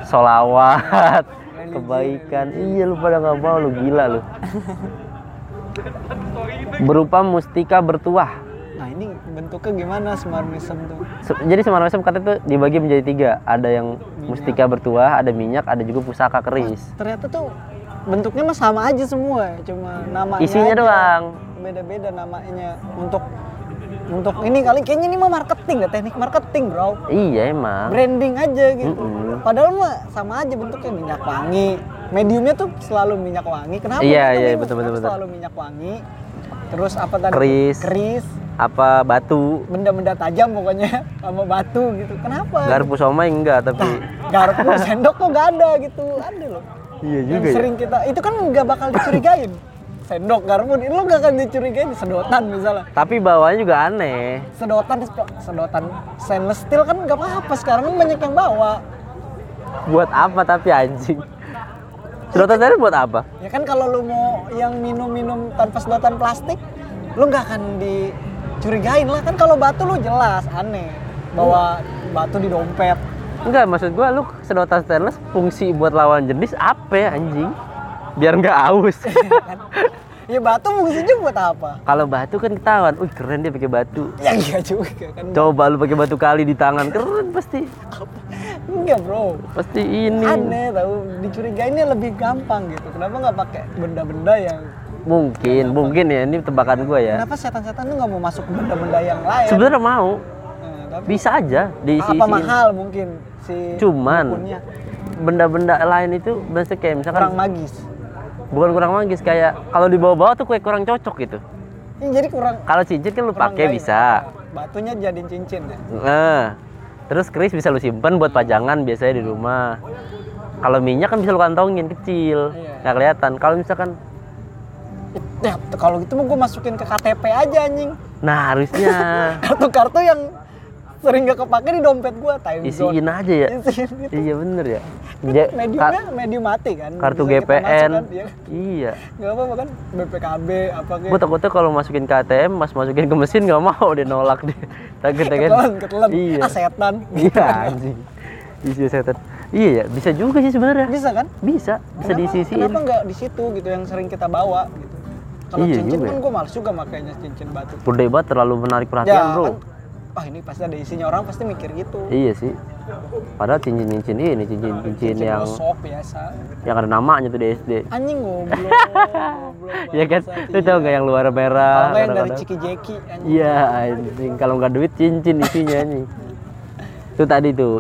solawat, kebaikan. Iya lu pada nggak mau lu gila lu. Berupa mustika bertuah. Ini bentuknya gimana Semar Mesem tuh? Se- Jadi semar mesem kata itu dibagi menjadi tiga. Ada yang mustika bertuah, ada minyak, ada juga pusaka keris. Ternyata tuh bentuknya mah sama aja semua, cuma namanya Isinya aja. doang. Beda-beda namanya untuk untuk ini kali kayaknya ini mah marketing ya teknik marketing bro Iya emang. branding aja gitu Mm-mm. padahal mah sama aja bentuknya minyak wangi mediumnya tuh selalu minyak wangi kenapa Iya, iya, betul, betul, betul. selalu minyak wangi terus apa tadi Keris. keris Apa batu? benda-benda tajam pokoknya sama batu gitu kenapa Garpu somai enggak tapi garpu sendok tuh gak ada gitu ada loh Iya yang juga ya. sering kita itu kan nggak bakal dicurigain sendok garpu ini lo gak akan dicurigain sedotan misalnya Tapi bawahnya juga aneh. sedotan sedotan stainless steel kan nggak apa-apa sekarang kan banyak yang bawa Buat apa tapi anjing? Sedotan tadi buat apa? ya kan kalau lu mau yang minum-minum tanpa sedotan plastik lu nggak akan dicurigain lah kan kalau batu lu jelas aneh bawa batu di dompet Enggak, maksud gua lu sedotan stainless fungsi buat lawan jenis apa ya anjing? Biar nggak aus. ya batu fungsinya buat apa Kalau batu kan ketahuan, wih keren dia pakai batu. ya iya juga kan Coba lu pakai batu kali di tangan, keren pasti. enggak bro Pasti ini. aneh tahu dicurigainnya lebih gampang gitu kenapa nggak pakai benda-benda yang Mungkin, mungkin ya ini tebakan gua ya. kenapa setan-setan tuh nggak mau masuk benda-benda yang lain Sebenarnya mau, tapi bisa aja diisi apa mahal mungkin si Cuman benda-benda lain itu biasanya kayak misalkan kurang magis bukan kurang magis kayak kalau dibawa-bawa tuh kayak kurang cocok gitu. Ini jadi kurang Kalau cincin kan lu pakai bisa. batunya jadiin cincin ya Nah, terus keris bisa lu simpen buat pajangan biasanya di rumah. Kalau minyak kan bisa lu kantongin kecil, Iya. nggak kelihatan. Kalau misalkan, ya kalau gitu mau gue masukin ke KTP aja anjing nah harusnya kartu-kartu yang sering gak kepake di dompet gua time zone isiin aja ya. isiin gitu Iya bener ya. Ja- mediumnya medium mati kan kartu Bisa GPN. masukkan, ya. Iya. nggak apa-apa kan BPKB apa Gue kayak takutnya kalau masukin ke ATM, mas masukin ke mesin nggak mau dia nolak dia. Takut kan? ketelan ketelan Iya. ah setan Iya anjing. Isi setan. Iya ya, bisa juga sih sebenarnya. bisa kan Bisa, bisa Kenapa- diisi-isiin. kenapa nggak di situ gitu yang sering kita bawa gitu kalau Iya cincin juga kan ya. gue males juga makainya cincin batu Gede banget terlalu menarik perhatian, ya Bro. kan ah ini pasti ada isinya orang pasti mikir gitu Iya sih. Padahal cincin-cincin ini cincin-cincin cincin yang gosok biasa yang ada namanya tuh di SD. anjing goblok Iya kan? Lu tau iya. gak yang luar kalau merah? nggak yang dari? Ciki Jeki anjing Iya anjing. Kalau nggak duit cincin isinya anjing. Itu tadi tuh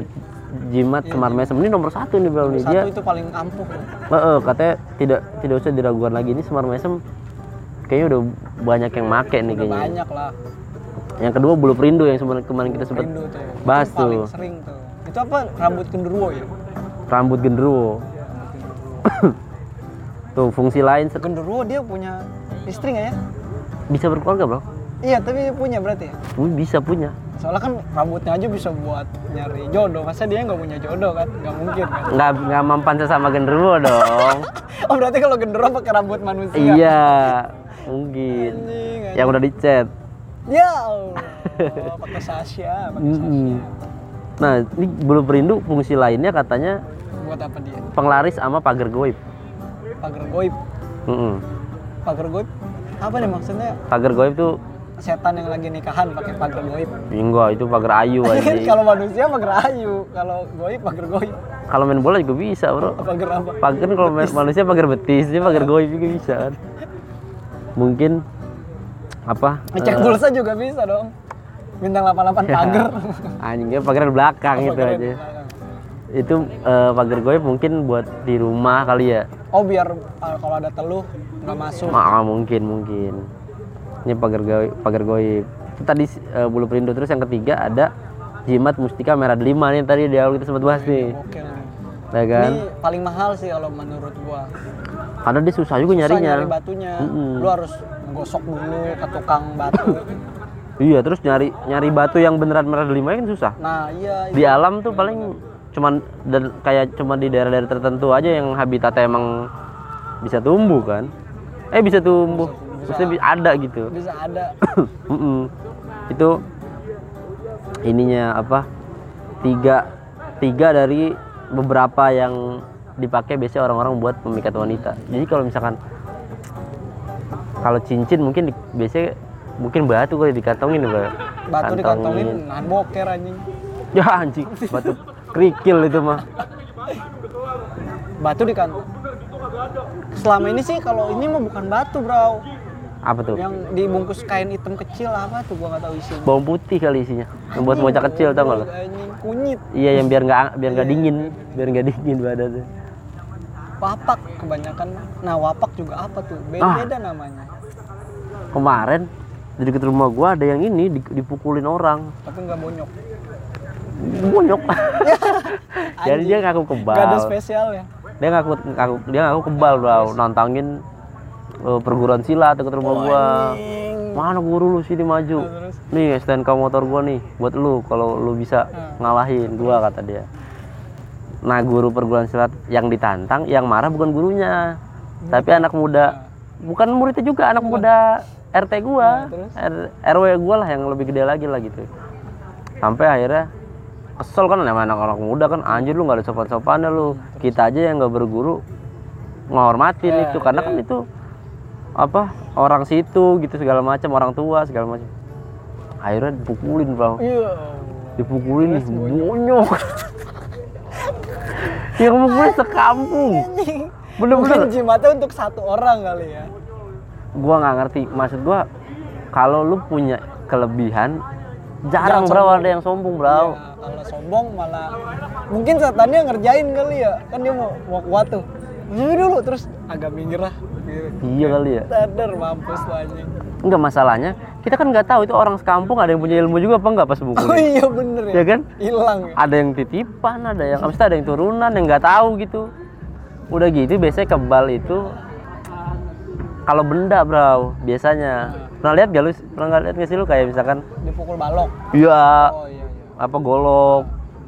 jimat semar mesem ini nomor satu nih bro nih Iya. satu dia. itu paling ampuh loh. Heeh, katanya tidak tidak usah diragukan lagi ini semar mesem kayaknya udah banyak yang make nih udah kayaknya. banyak lah. Yang kedua bulu perindu yang sebenarnya kemarin kita sempat bahas itu tuh. sering tuh. Itu apa? Rambut genderuwo ya? Rambut genderuwo. Tuh fungsi lain genderuwo dia punya istri nggak ya? Bisa berkeluarga bro. iya tapi punya berarti ya? Bisa punya. soalnya kan rambutnya aja bisa buat nyari jodoh. Masa dia nggak punya jodoh kan? Nggak mungkin kan? Nggak nggak mempan sesama genderuwo dong. oh berarti kalau genderuwo pakai rambut manusia. Iya, mungkin. anjing anjing. Yang udah dicet. ya Allah pakai Mm-mm. Nah, ini bulu perindu fungsi lainnya katanya buat apa dia penglaris sama pagar goib. pagar goib Mm-mm. pagar goib apa nih maksudnya Pagar goib tuh setan yang lagi nikahan pakai pagar goib enggak itu pagar ayu aja. kalau manusia pagar ayu kalau goib pagar goib kalau main bola juga bisa, Bro. pagar apa Pagar kalau manusia pagar betis, dia pagar goib juga bisa kan. Mungkin apa? ngecek pulsa juga bisa dong bintang 88 pagar Anjingnya pagar belakang itu Pagar aja. belakang. Itu eh, pagar goib mungkin buat di rumah kali ya. oh biar uh, kalau ada teluh nggak masuk Ma mungkin mungkin. Ini pagar goib, pagar goib. Itu tadi eh, bulu perindu terus yang ketiga ada jimat mustika merah delima nih tadi di awal kita sempat bahas nih. oke nih Ya kan? ini paling mahal sih kalau menurut gua Karena dia susah juga Susah nyarinya. nyari batunya Mm-mm. lu harus gosok dulu ke tukang batu Iya, terus nyari nyari batu yang beneran merah delima kan susah. nah iya Di alam tuh paling cuman dan kayak cuma di daerah-daerah tertentu aja yang habitatnya emang bisa tumbuh kan. Eh bisa tumbuh. Maksudnya bi- ada gitu. bisa ada Mm-mm. Itu ininya apa? Tiga tiga dari beberapa yang dipakai biasanya orang-orang buat memikat wanita. Jadi kalau misalkan kalau cincin mungkin di- biasanya mungkin batu kali dikantongin Bro. batu Kantongin. dikantongin nahan boker anjing Ya anjing, batu kerikil itu mah. batu dikantong selama ini sih kalau ini mah bukan batu bro Apa tuh? yang dibungkus kain hitam kecil apa tuh gua nggak tahu isinya Bawang putih kali isinya. Yang buat bocah kecil tau gak lo? kunyit Iya yang biar nggak biar nggak dingin, biar nggak dingin badannya. Wapak kebanyakan nah wapak juga apa tuh beda beda namanya Kemarin di dekat rumah gua ada yang ini di- dipukulin orang. tapi nggak bonyok Bonyok. Jadi dia ngaku kebal. nggak ada spesial ya Dia ngaku, ngaku dia ngaku kebal, Bro. Nantangin eh, perguruan silat dekat rumah gua. anjing Mana guru lu sini maju? terus Nih STNK motor gua nih buat lu kalau lu bisa ngalahin gua kata dia. Nah, guru perguruan silat yang ditantang yang marah bukan gurunya, tapi anak muda. Bukan muridnya juga, anak muda RT gua? R- RW gua lah yang lebih gede lagi lah gitu. Sampai akhirnya kesel kan sama anak-anak muda kan anjir lu nggak ada sopan-sopannya lu. Kita aja yang nggak berguru ngehormatin Ya, itu. Karena kan itu apa orang situ gitu segala macam orang tua segala macam. Akhirnya dipukulin bro iya. Dipukulin bonyok yang mukulin sekampung. Bener-bener. Mungkin jimatnya untuk satu orang kali ya. Gua nggak ngerti. Maksud gua kalau lu punya kelebihan jarang bro. ada yang sombong bro. Ya, kalau sombong malah mungkin setannya ngerjain kali ya. Kan dia mau mau kuat tuh Nyuci dulu terus agak minggir lah. Iya kali ya Sadar mampus lu anjing. enggak masalahnya kita kan nggak tahu itu orang sekampung ada yang punya ilmu juga apa enggak pas Oh mukulin iya bener ya. ya kan Hilang ya. ada yang titipan ada yang abis itu ada yang turunan yang nggak tahu gitu udah gitu biasanya kebal itu kalau benda bro biasanya pernah lihat gak lu pernah lihat nggak sih lu kayak misalkan Dipukul balok. iya Oh iya iya. apa golok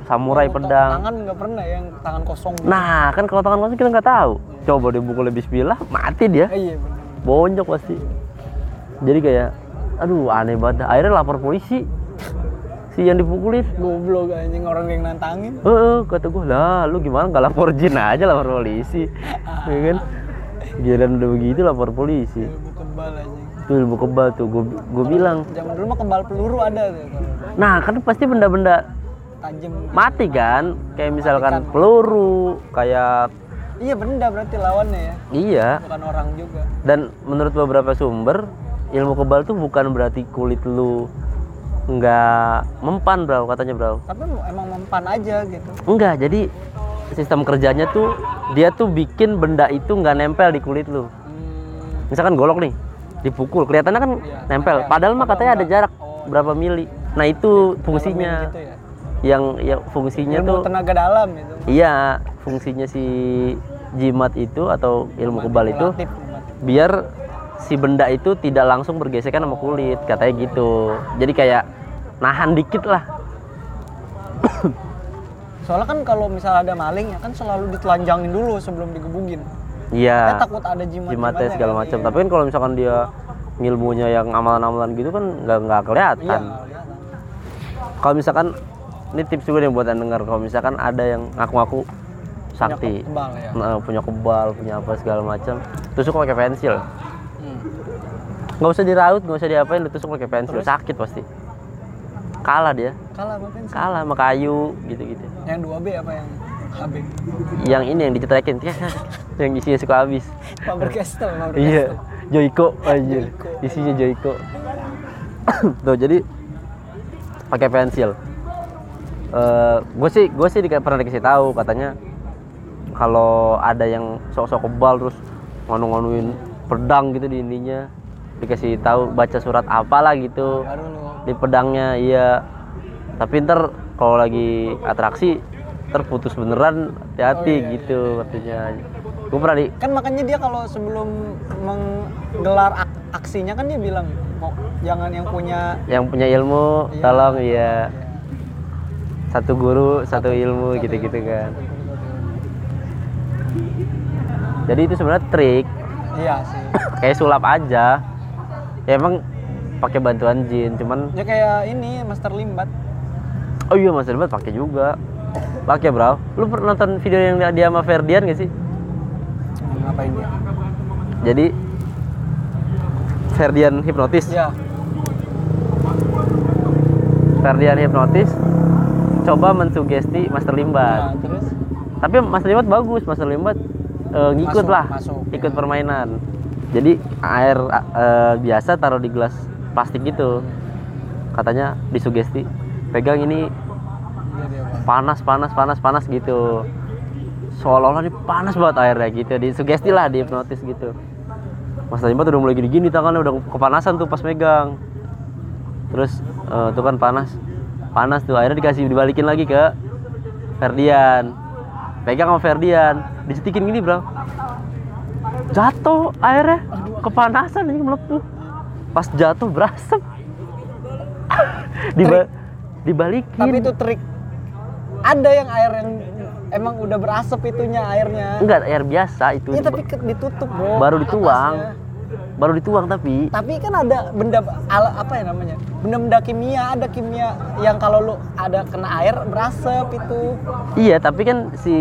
samurai pedang Tangan nggak pernah ya, yang tangan kosong. gitu. nah kan kalau tangan kosong kita nggak tahu coba dipukul bismillah mati dia Eh, iya bener. bonyok pasti jadi kayak aduh aneh banget akhirnya lapor polisi si yang dipukulin Goblok anjing orang yang nantangin. Heeh, kata gue lah, lu gimana nggak lapor jin aja lapor polisi, ya kan? Giliran udah begitu lapor polisi. Ilmu kebal anjing. Itu ilmu kebal tuh, gue bilang. Zaman dulu mah kebal peluru ada tuh. Nah kan pasti benda-benda Tajam. mati kan, kayak misalkan peluru, kayak Iya benda berarti lawannya ya, iya. bukan orang juga. Dan menurut beberapa sumber, ilmu kebal tuh bukan berarti kulit lu nggak mempan bro katanya bro. Tapi emang mempan aja gitu. Enggak, jadi sistem kerjanya tuh dia tuh bikin benda itu nggak nempel di kulit lu. Hmm, misalkan golok nih dipukul kelihatannya kan Iya. nempel padahal mah katanya ada jarak Oh. berapa mili nah itu fungsinya gitu ya. Yang yang fungsinya Ilmu tuh tenaga dalam itu. iya fungsinya si jimat itu atau ilmu kebal itu biar si benda itu tidak langsung bergesekan sama kulit katanya gitu. Jadi kayak nahan dikit lah. Soalnya kan kalau misalnya ada maling ya kan selalu ditelanjangin dulu sebelum digebugin. Iya. Takut ada jimat jimatnya segala macam. tapi kan kalau misalkan dia ngilmunya yang amalan-amalan gitu kan nggak nggak Iya, kelihatan nggak kelihatan. kalau misalkan ini tips juga nih buat yang dengar. Kalau misalkan ada yang ngaku-ngaku sakti Kebal ya. nah, punya kebal punya apa segala macam tusuk pakai pensil. Hmm. nggak usah diraut nggak usah diapain lu tusuk pakai pensil. Sakit pasti. Kalah dia. Kalah apa pensil? kalah sama kayu gitu-gitu. Yang 2B apa yang HB? yang ini yang dicetrekin. Yang isinya suka habis. Faber Castell, Faber iya. Joyko anjir. Isinya Joyko. Tuh jadi pakai pensil gue sih gue sih di- pernah dikasih tahu katanya kalau ada yang sok-sok kebal terus nganu-nganuin pedang gitu di ininya dikasih tahu baca surat apalah gitu Baru lu di pedangnya iya. Tapi ntar kalau lagi atraksi terputus beneran hati-hati Oh, iya, gitu katanya. Gue pernah di kan makanya dia kalau sebelum menggelar ak- aksinya kan dia bilang jangan yang punya yang punya ilmu Iya. tolong ya satu guru satu ilmu gitu-gitu kan. Jadi itu sebenarnya trik. Iya sih. Kayak sulap aja. Ya emang pakai bantuan jin cuman ya kayak ini Master Limbat. Oh iya mas Delbat pakai juga. Pakai bro. Lu pernah nonton video yang dia sama Ferdian gak sih? Ngapain dia? Jadi Ferdian hipnotis. Ya Ferdian hipnotis coba mensugesti Master Limbat. Nah, terus? Tapi Master Limbat bagus Master Limbat eh, ngikut Masuk, lah masuk, ikut ya. permainan. Jadi air eh, biasa taruh di gelas plastik gitu. Katanya disugesti pegang ini. Apa panas panas panas panas gitu. Seolah-olah ini panas banget airnya gitu. Disugesti lah di hipnotis gitu. Mas Limbat udah mulai gini-gini tangannya udah kepanasan tuh pas megang. Terus eh, tuh kan panas panas tuh akhirnya dikasih dibalikin lagi ke Ferdian. Pegang sama Ferdian. Disetikin gini bro. Jatuh airnya kepanasan ini melepuh. Pas jatuh berasap. Diba- dibalikin. Tapi itu trik. Ada yang air yang emang udah berasap itunya airnya. Enggak air biasa itu. Iya tapi ditutup bro. Baru dituang. Atasnya. Baru dituang tapi tapi kan ada benda ala, apa ya namanya? Benda-benda kimia ada kimia yang kalau lu ada kena air berasap itu. Iya tapi kan si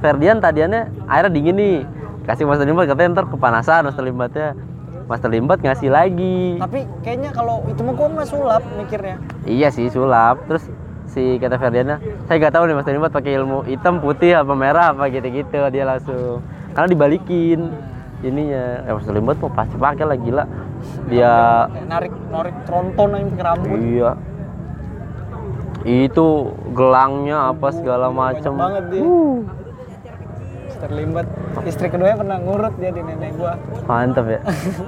Ferdian tadiannya airnya dingin nih. Kasih Master Limbat katanya ntar kepanasan Master Limbatnya Master Limbat ngasih lagi. Tapi kayaknya kalau itu mah gua mah sulap mikirnya. Iya sih sulap. Terus si kata Ferdiannya saya nggak tahu nih Master Limbat pakai ilmu hitam putih apa merah apa gitu-gitu. Dia langsung karena dibalikin ininya ya Master Limbat mau pasti pakai lah gila dia narik narik tronton aja pakai rambut Iya. Itu gelangnya apa segala macam. banget dia. Uh. terlibat istri keduanya pernah ngurut dia di nenek gua Mantap ya.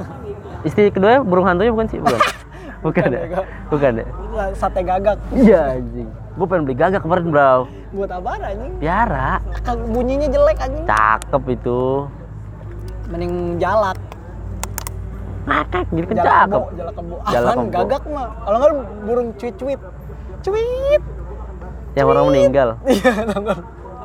Istri kedua burung hantunya bukan sih? Bukan. Bukan ya? Bego. Bukan ya? sate gagak Iya anjing. Gue pengen beli gagak kemarin bro. buat apa anjing Piara. Bunyinya jelek anjing Cakep itu. Mending jalak Ngakak gitu kan jalak kebo jalak kebo Jalak Apaan kebo. gagak mah kalau nggak burung cuit cuit cuit Yang orang meninggal. iya?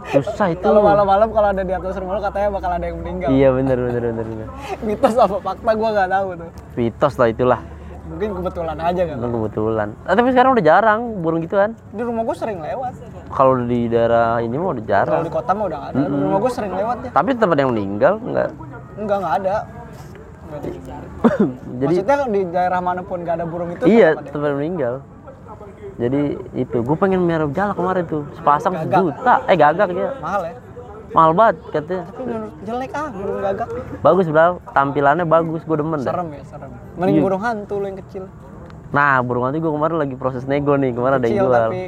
Susah itu. kalau malam-malam kalau ada di atas rumah lo katanya bakal ada yang meninggal Iya bener bener bener. bener. mitos apa fakta gua nggak tahu tuh Pitos lah itulah. mungkin kebetulan aja kan Itu kebetulan. Ah, tapi sekarang udah jarang burung gituan. di rumah gua sering lewat Kalau di daerah ini mah udah jarang. kalau di kota mah udah ada di rumah gua sering lewat ya Tapi tetap ada yang meninggal enggak. enggak nggak ada Nggak ada. Jadi maksudnya di daerah mana pun nggak ada burung itu iya yang meninggal. Jadi itu gue pengen merah jalak kemarin tuh sepasang Gagak. sejuta. Eh gagak ya. mahal ya Mahal banget katanya. tapi menurut jelek ah burung gagak Bagus bro, tampilannya bagus, gue demen dah. serem ya serem mending Iya. burung hantu lo yang kecil Nah, burung hantu gue kemarin lagi proses nego nih, kemarin ada yang kecil jual. tapi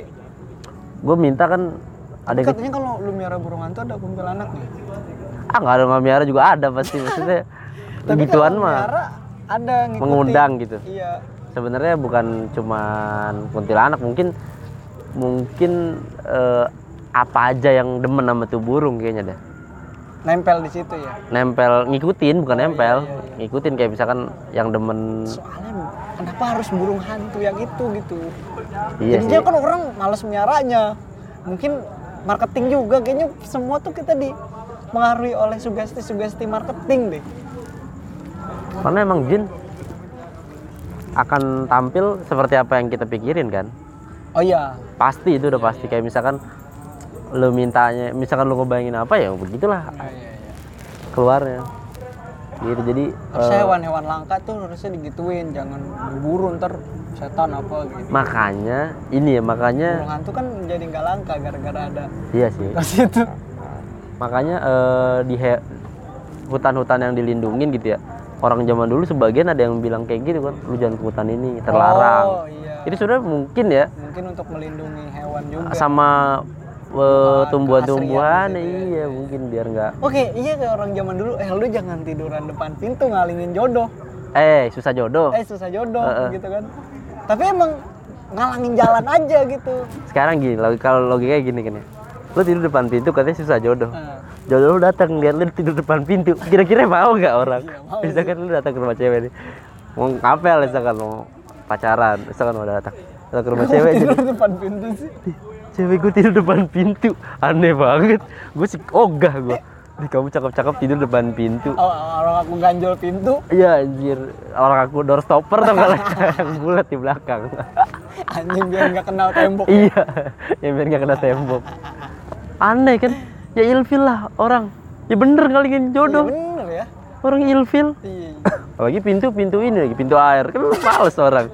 Gue minta kan ada yang katanya kalau lu miara burung hantu ada kuntilanaknya ah nggak ada nggak miara juga ada pasti maksudnya tapi gituan mah ada ngikutin. mengundang gitu. iya Sebenarnya bukan cuman kuntilanak, mungkin mungkin eh, apa aja yang demen sama tuh burung kayaknya dah. nempel di situ ya Nempel ngikutin bukan nempel, iya, iya. ngikutin kayak misalkan yang demen soalnya kenapa harus burung hantu yang itu gitu iya sih. jadinya kan orang males miaranya mungkin marketing juga kayaknya semua tuh kita dipengaruhi oleh sugesti-sugesti marketing deh. Karena emang jin akan tampil seperti apa yang kita pikirin kan. oh iya. Pasti itu udah pasti. Kayak misalkan lu mintanya, misalkan lu ngebayangin apa ya begitulah. Iya iya iya. Keluarnya. Gitu jadi harusnya eh, hewan-hewan langka tuh harusnya digituin jangan diburu ntar setan apa gitu. Makanya ini ya makanya burung hantu kan jadi nggak langka gara-gara ada iya sih. itu Makanya eh, di hutan-hutan yang dilindungin gitu ya. Orang zaman dulu sebagian ada yang bilang kayak gitu kan, lu jangan ke hutan ini, terlarang. oh iya Itu sudah mungkin ya mungkin untuk melindungi hewan juga sama tumbuhan-tumbuhan situ ya. iya mungkin biar nggak Oke, iya kayak orang zaman dulu, eh lu jangan tiduran depan pintu ngalingin jodoh. eh susah jodoh Eh susah jodoh Heeh. gitu kan. Tapi emang ngalangin jalan aja gitu. sekarang gini kalau logikanya gini gini lu tidur depan pintu katanya susah jodoh. Nah, jodoh lu datang lihat lu tidur depan pintu. Kira-kira mau nggak orang? Iya, mau. Misalkan lu datang ke rumah cewek nih. Mau ngapel misalkan mau pacaran misalkan mau datang. Datang ke rumah cewek tidur jadi depan pintu sih. cewek gue tidur depan pintu. Aneh banget. Gue sih ogah gue Nih, kamu cakep-cakep tidur depan pintu. Oh, orang aku ganjol pintu, Iya anjir, orang aku doorstopper tuh kalau yang bulat di belakang. anjing biar nggak kenal tembok. iya, yang biar nggak kena tembok. Aneh kan? Ya ilfil lah orang. Ya bener kali kan Iya jodoh. bener ya. Orang ilfil. Iya. Apalagi pintu-pintu ini lagi, pintu air. Kan males orang.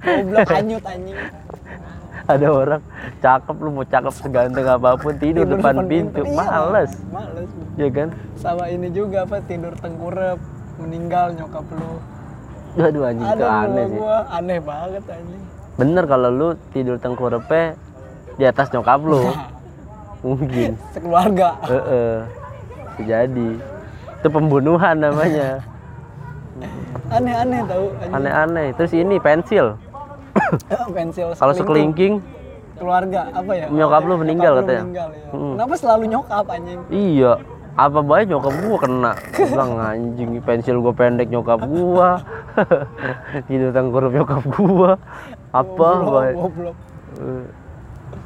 Goblok anyut anjing. Ada orang cakep lu mau cakep seganteng apa pun tidur, depan, pintu. Iya, Males. Males. Ya kan? Sama ini juga apa tidur tengkurap meninggal nyokap lu. Aduh anjing itu Ada aneh gua, sih. gua aneh banget anjing. Bener kalau lu tidur tengkurapnya di atas nyokap lu. Mungkin. Sekeluarga. Heeh. Bisa jadi. Itu pembunuhan namanya. Aneh-aneh tahu. Aneh-aneh. Terus ini pensil. pensil Kalau sekelingking, keluarga apa ya Nyokap lu meninggal Nyokap katanya. meninggal, ya. Mm. kenapa selalu nyokap anjing iya. Apa baik nyokap gua kena. Bilang anjing pensil gua pendek nyokap gua. Tidur tengkurup nyokap gua. Apa baik.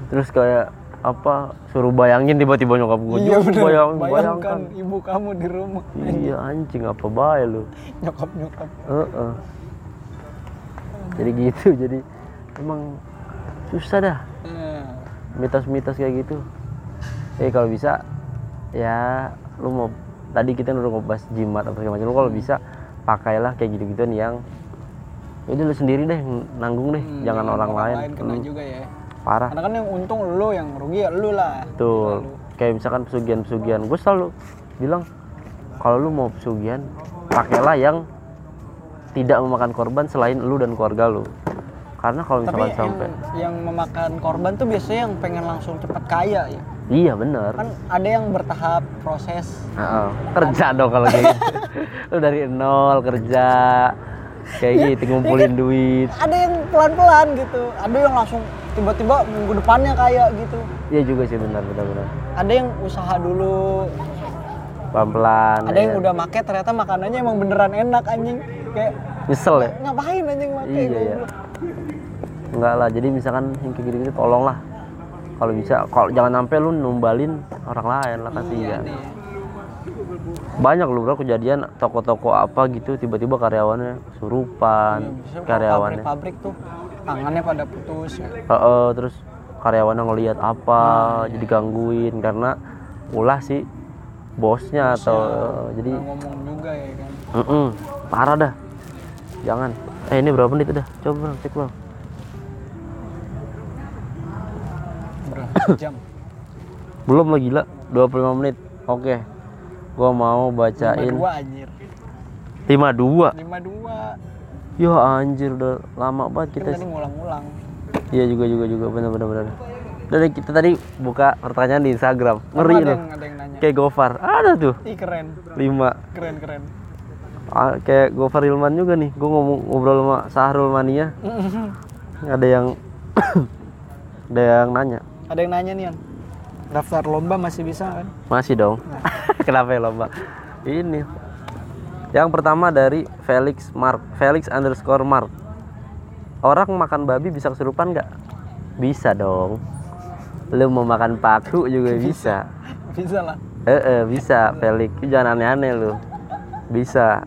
Terus kayak apa suruh bayangin tiba-tiba nyokap gua iya "Yuk, bener. Bayang, bayangkan. Bayangkan ibu kamu di rumah. Iya anjing apa baik lu? Nyokap nyokap Heeh. jadi gitu jadi emang susah dah. Mitos-mitos kayak gitu. Eh kalau bisa ya lu mau tadi kita udah ngebahas jimat apa segala macam lu kalau bisa pakailah kayak gitu-gituan yang jadi lu sendiri deh nanggung deh Hmm, jangan orang, lain, kena Hmm, juga ya parah karena kan yang untung lu yang rugi ya lu lah tuh Selalu. kayak misalkan pesugihan-pesugihan gue selalu bilang kalau lu mau pesugihan pakailah yang tidak memakan korban selain lu dan keluarga lu karena kalau Tapi misalkan yang, sampai yang memakan korban tuh biasanya yang pengen langsung cepat kaya ya. iya bener Kan ada yang bertahap proses. Heeh. kerja dong kalau kayak gitu lu dari nol kerja kayak gitu ngumpulin duit Ada yang pelan-pelan gitu. Ada yang langsung tiba-tiba minggu depannya kaya gitu. iya juga sih benar benar benar Ada yang usaha dulu. pelan pelan Ada yang udah make ternyata makanannya emang beneran enak anjing. Kayak nyesel ya ngapain anjing make Iya, iya. enggak lah jadi misalkan yang kayak gitu, -gitu tolonglah kalau bisa kalau jangan sampai lu numbalin orang lain lah Iya kasihan nih. Banyak lu bro kejadian toko-toko apa gitu tiba-tiba karyawannya surupan kalau karyawannya. pabrik-pabrik tuh tangannya pada putus. Ya. Heeh, terus karyawannya ngelihat apa jadi gangguin karena ulah si bosnya atau jadi Nggak ngomong juga ya kan. Mm-mm, parah dah. Jangan. Eh ini berapa menit udah? Coba bang cek bang. Berapa jam? belum lah gila. 25 menit. Oke gua mau bacain 52 anjir. 52 52. ya anjir udah lama banget Kita kita tadi ngulang-ngulang. iya juga juga juga bener bener bener dari kita tadi buka pertanyaan di Instagram ngeri ada loh yang, ada yang nanya. kayak Gofar ada tuh Ih keren. 5 Keren keren. Ah, kayak Gofar Ilman juga nih gue ngomong ngobrol sama Sahrul Mania ada yang ada yang nanya ada yang nanya nih, An. Daftar lomba masih bisa kan? masih dong. Kenapa ya lomba? Ini. Yang pertama dari Felix Mark Felix underscore Mark. Orang makan babi bisa kesurupan nggak? Bisa dong. Lu mau makan paku juga bisa. Bisa lah. eh eh, bisa Felix. Jangan aneh-aneh lu. Bisa.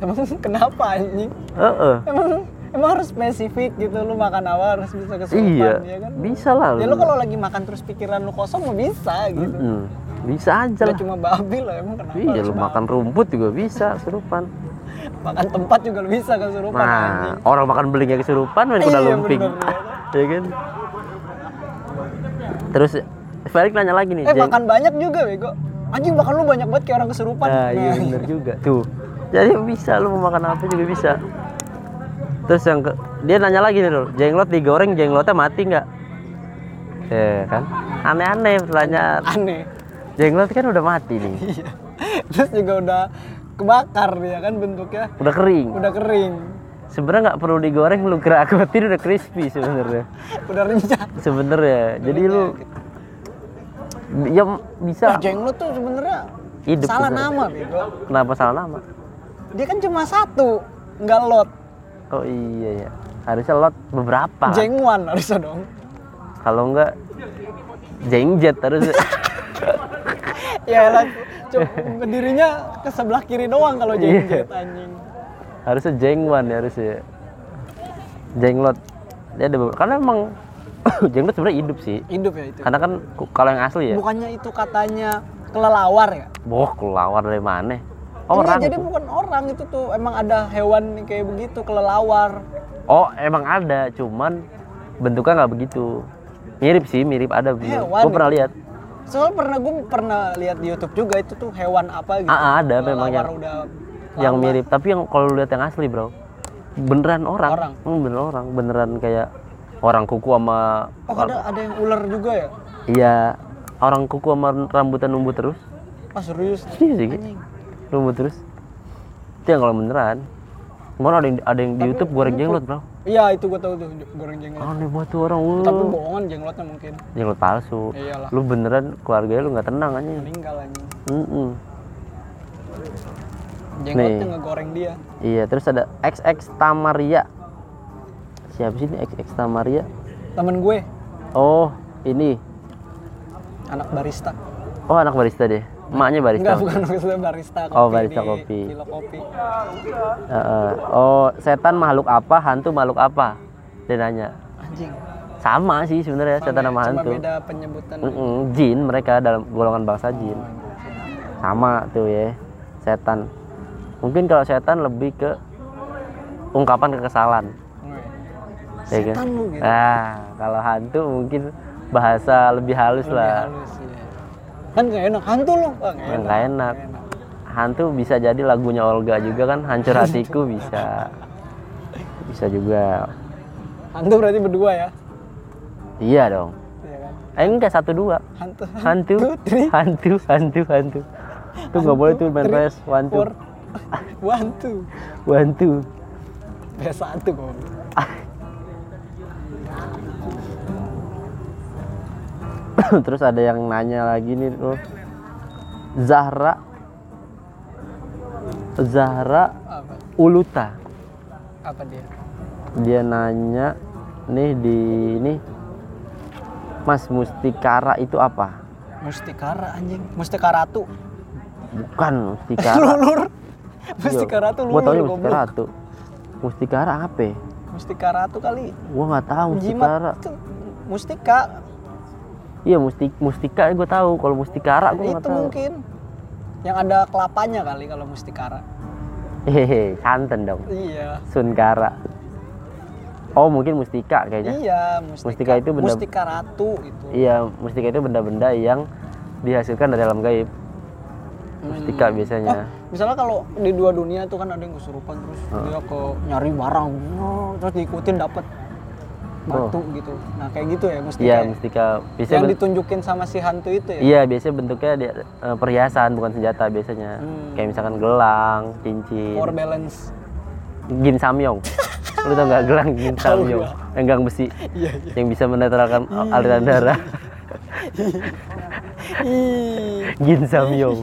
Emang kenapa anjing? eh eh. Emang emang harus spesifik gitu lu makan apa harus bisa kesurupan iya ya kan? bisa lah Ya lu kalau lagi makan terus pikiran lu kosong mau bisa gitu. Mm-mm. bisa aja Gak lah cuma babi lah emang kenapa? iya lu babi? makan rumput juga bisa kesurupan makan tempat juga lu bisa kesurupan anjing. nah orang makan belingnya kesurupan main kuda Iya, lumping ya kan terus Felix nanya lagi nih Eh Jeng. makan banyak juga bego. Anjing makan lu banyak banget kayak orang kesurupan. Nah, iya bener juga. Tuh. Jadi bisa lu mau makan apa juga bisa. Terus yang ke, dia nanya lagi nih, jenglot digoreng jenglotnya mati nggak? Eh kan, aneh-aneh pertanyaan. Aneh. Jenglot kan udah mati nih, Iya. Terus juga udah kebakar ya kan bentuknya. udah kering. Udah kering. Sebenarnya nggak perlu digoreng, lu kerakutin udah crispy sebenarnya. Udah renyah. Sebenarnya, jadi lu ya bisa Nah, jenglot tuh sebenarnya salah sebenarnya. nama bego. Kenapa salah nama? Dia kan cuma satu, nggak lot. Oh iya ya, harusnya lot beberapa. kan? Jengwan harusnya dong. Kalau enggak jengjet harus Ya lah, cuma berdirinya ke sebelah kiri doang kalau Iya. jengjet anjing. harusnya jengwan ya harusnya jenglot dia ada beberapa karena emang jenglot sebenarnya hidup sih Hidup ya itu. karena kan kalau yang asli ya Bukannya itu katanya kelelawar ya? boh keluar dari mana Iya, orang jadi bukan orang itu tuh emang ada hewan kayak begitu kelelawar. oh emang ada cuman bentuknya nggak begitu mirip sih mirip ada Hewan gue pernah itu. lihat Soalnya pernah gue pernah lihat di YouTube juga itu tuh hewan apa gitu. Ah, ada memang yang- udah yang lama. mirip tapi yang kalau lihat yang asli bro beneran orang, Orang. Hmm, beneran orang beneran kayak orang kuku sama Oh ada ada yang ular juga ya? iya orang kuku sama rambutan numbuh terus Ah serius? Iya sih. Numbuh terus. Itu yang kalau beneran. Kemarin ada yang, ada yang di YouTube goreng jenglot, Bro. Iya itu gue tahu tuh goreng jenglot. Aneh banget tuh orang. wuh. Tapi bohongan jenglotnya mungkin. Jenglot palsu. Iyalah. Lu beneran keluarga lu nggak tenang aja. Meninggal anjing. Mm-mm. Jenglotnya Nih. ngegoreng dia. Iya, terus ada XX Tamaria. Siapa sih ini XX Tamaria? Temen gue Oh, ini. anak barista. Oh, anak barista deh. Emaknya barista. Enggak bukan maksudnya barista kopi Oh, barista kopi. Kilo kopi. Heeh. Oh, setan makhluk apa, hantu makhluk apa? Dia nanya. Anjing. Sama sih sebenarnya setan sama Cuma hantu. beda penyebutan. Mm-mm, jin mereka dalam golongan bangsa jin sama tuh ya setan mungkin kalau setan lebih ke ungkapan kekesalan Weh. ya kan? Setan lu gitu. nah kalau hantu mungkin bahasa lebih halus Lebih lah halus ya. Kan gak enak hantu lu. Ah, nggak nggak enak. hantu bisa jadi lagunya Olga juga kan hancur hatiku bisa bisa juga Hantu berarti berdua ya? Iya dong. Iya kan? Eh enggak satu dua. Hantu. Hantu, three, hantu, hantu, hantu. Tuh nggak boleh tuh main. One two. one two. PS satu kok. Terus ada yang nanya lagi nih loh. Zahra Zahra Apa? Uluta. Apa dia? Dia nanya nih di ini Mas Mustikara itu apa? Mustikara anjing. Mustikara Ratu. Bukan Mustikara. Lulur. Mustikara Ratu Gua lulur Mustikara tuh. Apa? Mustikara Ratu kali. Gua nggak tahu Mustikara. Jimat mustika. Iya Mustik Mustika gue tahu. Kalau Mustikara gue nggak itu tahu. mungkin. Yang ada kelapanya kali kalau mustikara. Hehehe, santen dong. Iya. Sunkara. Oh mungkin Mustika kayaknya. Iya, mustika. Mustika itu benda- Mustika Ratu itu. Iya, mustika itu benda-benda yang dihasilkan dari alam gaib. Mustika Hmm. biasanya. Oh, misalnya kalau di dua dunia tuh kan ada yang kesurupan terus dia ke nyari barang, terus diikutin dapat batu gitu. Nah kayak gitu ya mustika. Iya, ya? mustika. Biasanya yang ditunjukin sama si hantu itu ya. Iya, biasanya bentuknya dia, eh, perhiasan bukan senjata biasanya. Hmm. Kayak misalkan gelang, cincin, Power balance. gin samyong. Lu tau nggak gelang gin samyong? Enggang besi Iya, iya. yang bisa menetralkan aliran darah. Gin samyong.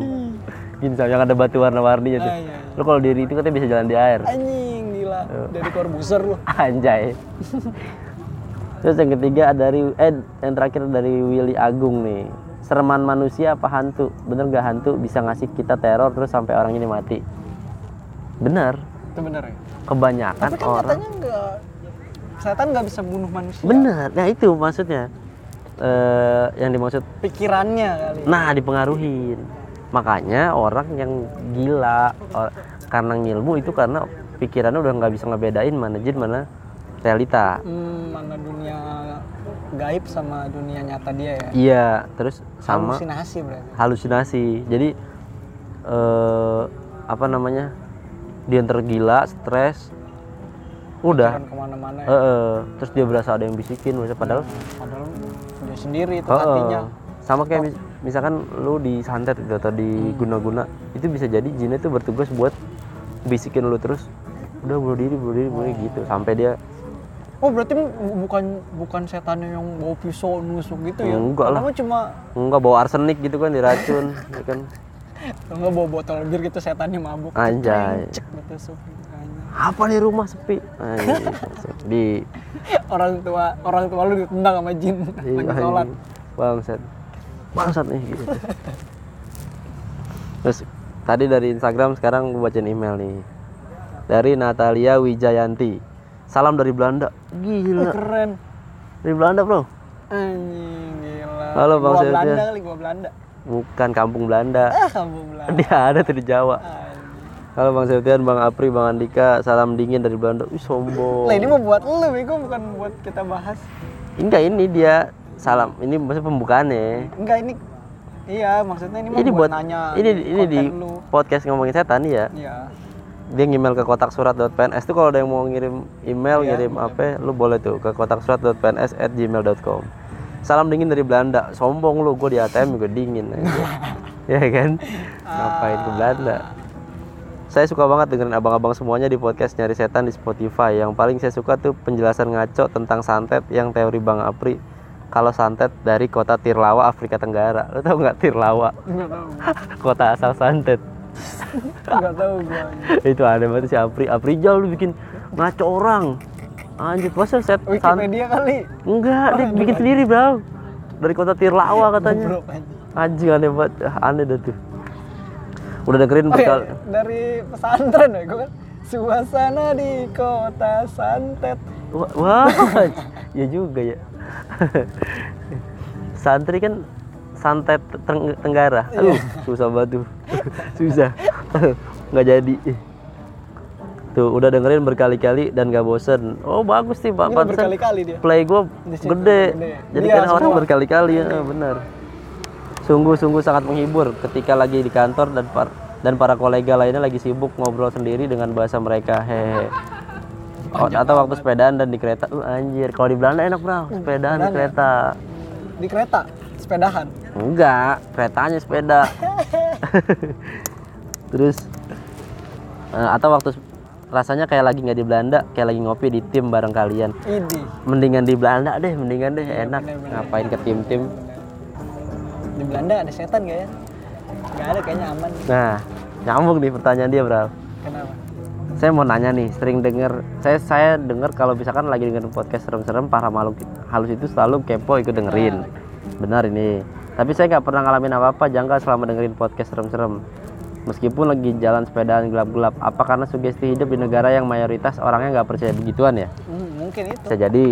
Gin samyong ada batu warna-warninya tuh. Ah, iya. Lu kalau diri itu katanya bisa jalan di air. Anjing gila. Dari Corbuzier lu. Anjay. Terus yang ketiga dari eh yang terakhir dari Willy Agung nih. Sereman manusia apa hantu? Bener gak hantu bisa ngasih kita teror terus sampai orang ini mati? Bener. Itu bener ya. Kebanyakan Tapi kan orang. katanya enggak setan nggak bisa bunuh manusia. Bener. Nah itu maksudnya. Eh yang dimaksud. Pikirannya kali. Nah dipengaruhin. Makanya orang yang gila or- karena ngilmu itu karena pikirannya udah nggak bisa ngebedain mana jin mana realita. Hmm, mana dunia gaib sama dunia nyata dia ya. Iya, terus sama Halusinasi berarti. halusinasi. Jadi eh apa namanya? Dia tergila, stres. Udah. Ke mana-mana ya. Eh, eh. terus dia berasa ada yang bisikin, maksudnya padahal Padahal dia sendiri itu eh, eh. hatinya. sama kayak mis- misalkan lu disantet gitu atau Hmm. diguna-guna, itu bisa jadi jinnya itu bertugas buat bisikin lu terus. Udah bunuh diri, bunuh diri, bunuh diri gitu sampai dia Oh berarti bu- bukan bukan setannya yang bawa pisau nusuk gitu ya? Enggak lah. Kamu cuma enggak bawa arsenik gitu kan diracun, ya kan. enggak bawa botol bir gitu setannya mabuk. Anjay. Cek. Anjay. Apa nih rumah sepi? Di Orang tua orang tua lu ditendang sama jin Iya, lagi sholat. anjing. Bangsat. Bangsat nih gitu. Terus tadi dari Instagram sekarang gue bacain email nih. Dari Natalia Wijayanti. Salam dari Belanda. Gila. keren. Dari Belanda, Bro. Anjing gila. Halo, Bang gua. Belanda kali gua Belanda. Bukan kampung Belanda. Ah kamu Belanda. Dia ada tuh di Jawa. Anjing. Halo Bang Septian, Bang Apri, Bang Andika, salam dingin dari Belanda. Wih sombong. Lah ini mau buat lu bego bukan buat kita bahas. Enggak ini dia salam. Ini maksudnya pembukaannya. Enggak ini Iya, maksudnya ini, Ini buat, buat nanya ini ini di lu. podcast ngomongin setan ya. Iya. Dia ngemail ke kotak surat.pns tuh kalau ada yang mau ngirim email Iya, ngirim apa lu boleh tuh ke kotak surat.pns at gmail.com salam dingin dari Belanda. Sombong lu gue di ATM juga dingin aja. ya kan? Ngapain ke Belanda? Saya suka banget dengerin abang-abang semuanya di podcast nyari setan di Spotify. Yang paling saya suka tuh penjelasan ngaco tentang santet yang teori Bang Apri. Kalau santet dari kota Tirlawa Afrika Tenggara. Lu tau nggak Tirlawa? Kota asal santet Enggak tahu gua. itu ada banget si Apri Apri jauh lu bikin ngaco orang anjir masa set san- Wikipedia kali. enggak dia bikin sendiri bro dari kota Tirlawa katanya Goblok anjing. aneh banget Ah, aneh dah tuh udah dengerin Oh, iya, dari pesantren ya gua kan. Suasana di kota Santet. wah, wah ya juga ya santri kan santet Teng- tenggara Iya. aduh susah banget tuh susah nggak jadi tuh udah dengerin berkali-kali dan gak bosen oh bagus sih pak dia. play gue gede. Jadi Iya, kan orang berkali-kali ya, benar. Sungguh-sungguh sangat menghibur ketika lagi di kantor dan par dan para kolega lainnya lagi sibuk ngobrol sendiri dengan bahasa mereka. Hehe. Oh, atau waktu sepedaan dan di kereta. Uh, anjir, kalau di Belanda enak, Bro. Sepedaan di ya? kereta. Di kereta, sepedahan. Enggak, keretanya sepeda. Terus eh, atau waktu rasanya kayak lagi nggak di Belanda, kayak lagi ngopi di tim bareng kalian. Idi. Mendingan di Belanda deh, mendingan deh enak. bener-bener. Ngapain ke tim-tim? Di Belanda ada setan gak ya? Gak ada kayaknya aman. Nah, nyambung nih pertanyaan dia, Bro. Kenapa? Saya mau nanya nih, sering denger saya saya denger kalau misalkan lagi dengerin podcast serem-serem para makhluk halus itu selalu kepo ikut dengerin. Benar ini. Tapi saya nggak pernah ngalamin apa-apa janggal selama dengerin podcast serem-serem. Meskipun lagi jalan sepedaan gelap-gelap, apa karena sugesti hidup di negara yang mayoritas orangnya nggak percaya begituan ya? Hmm, mungkin itu. Bisa jadi.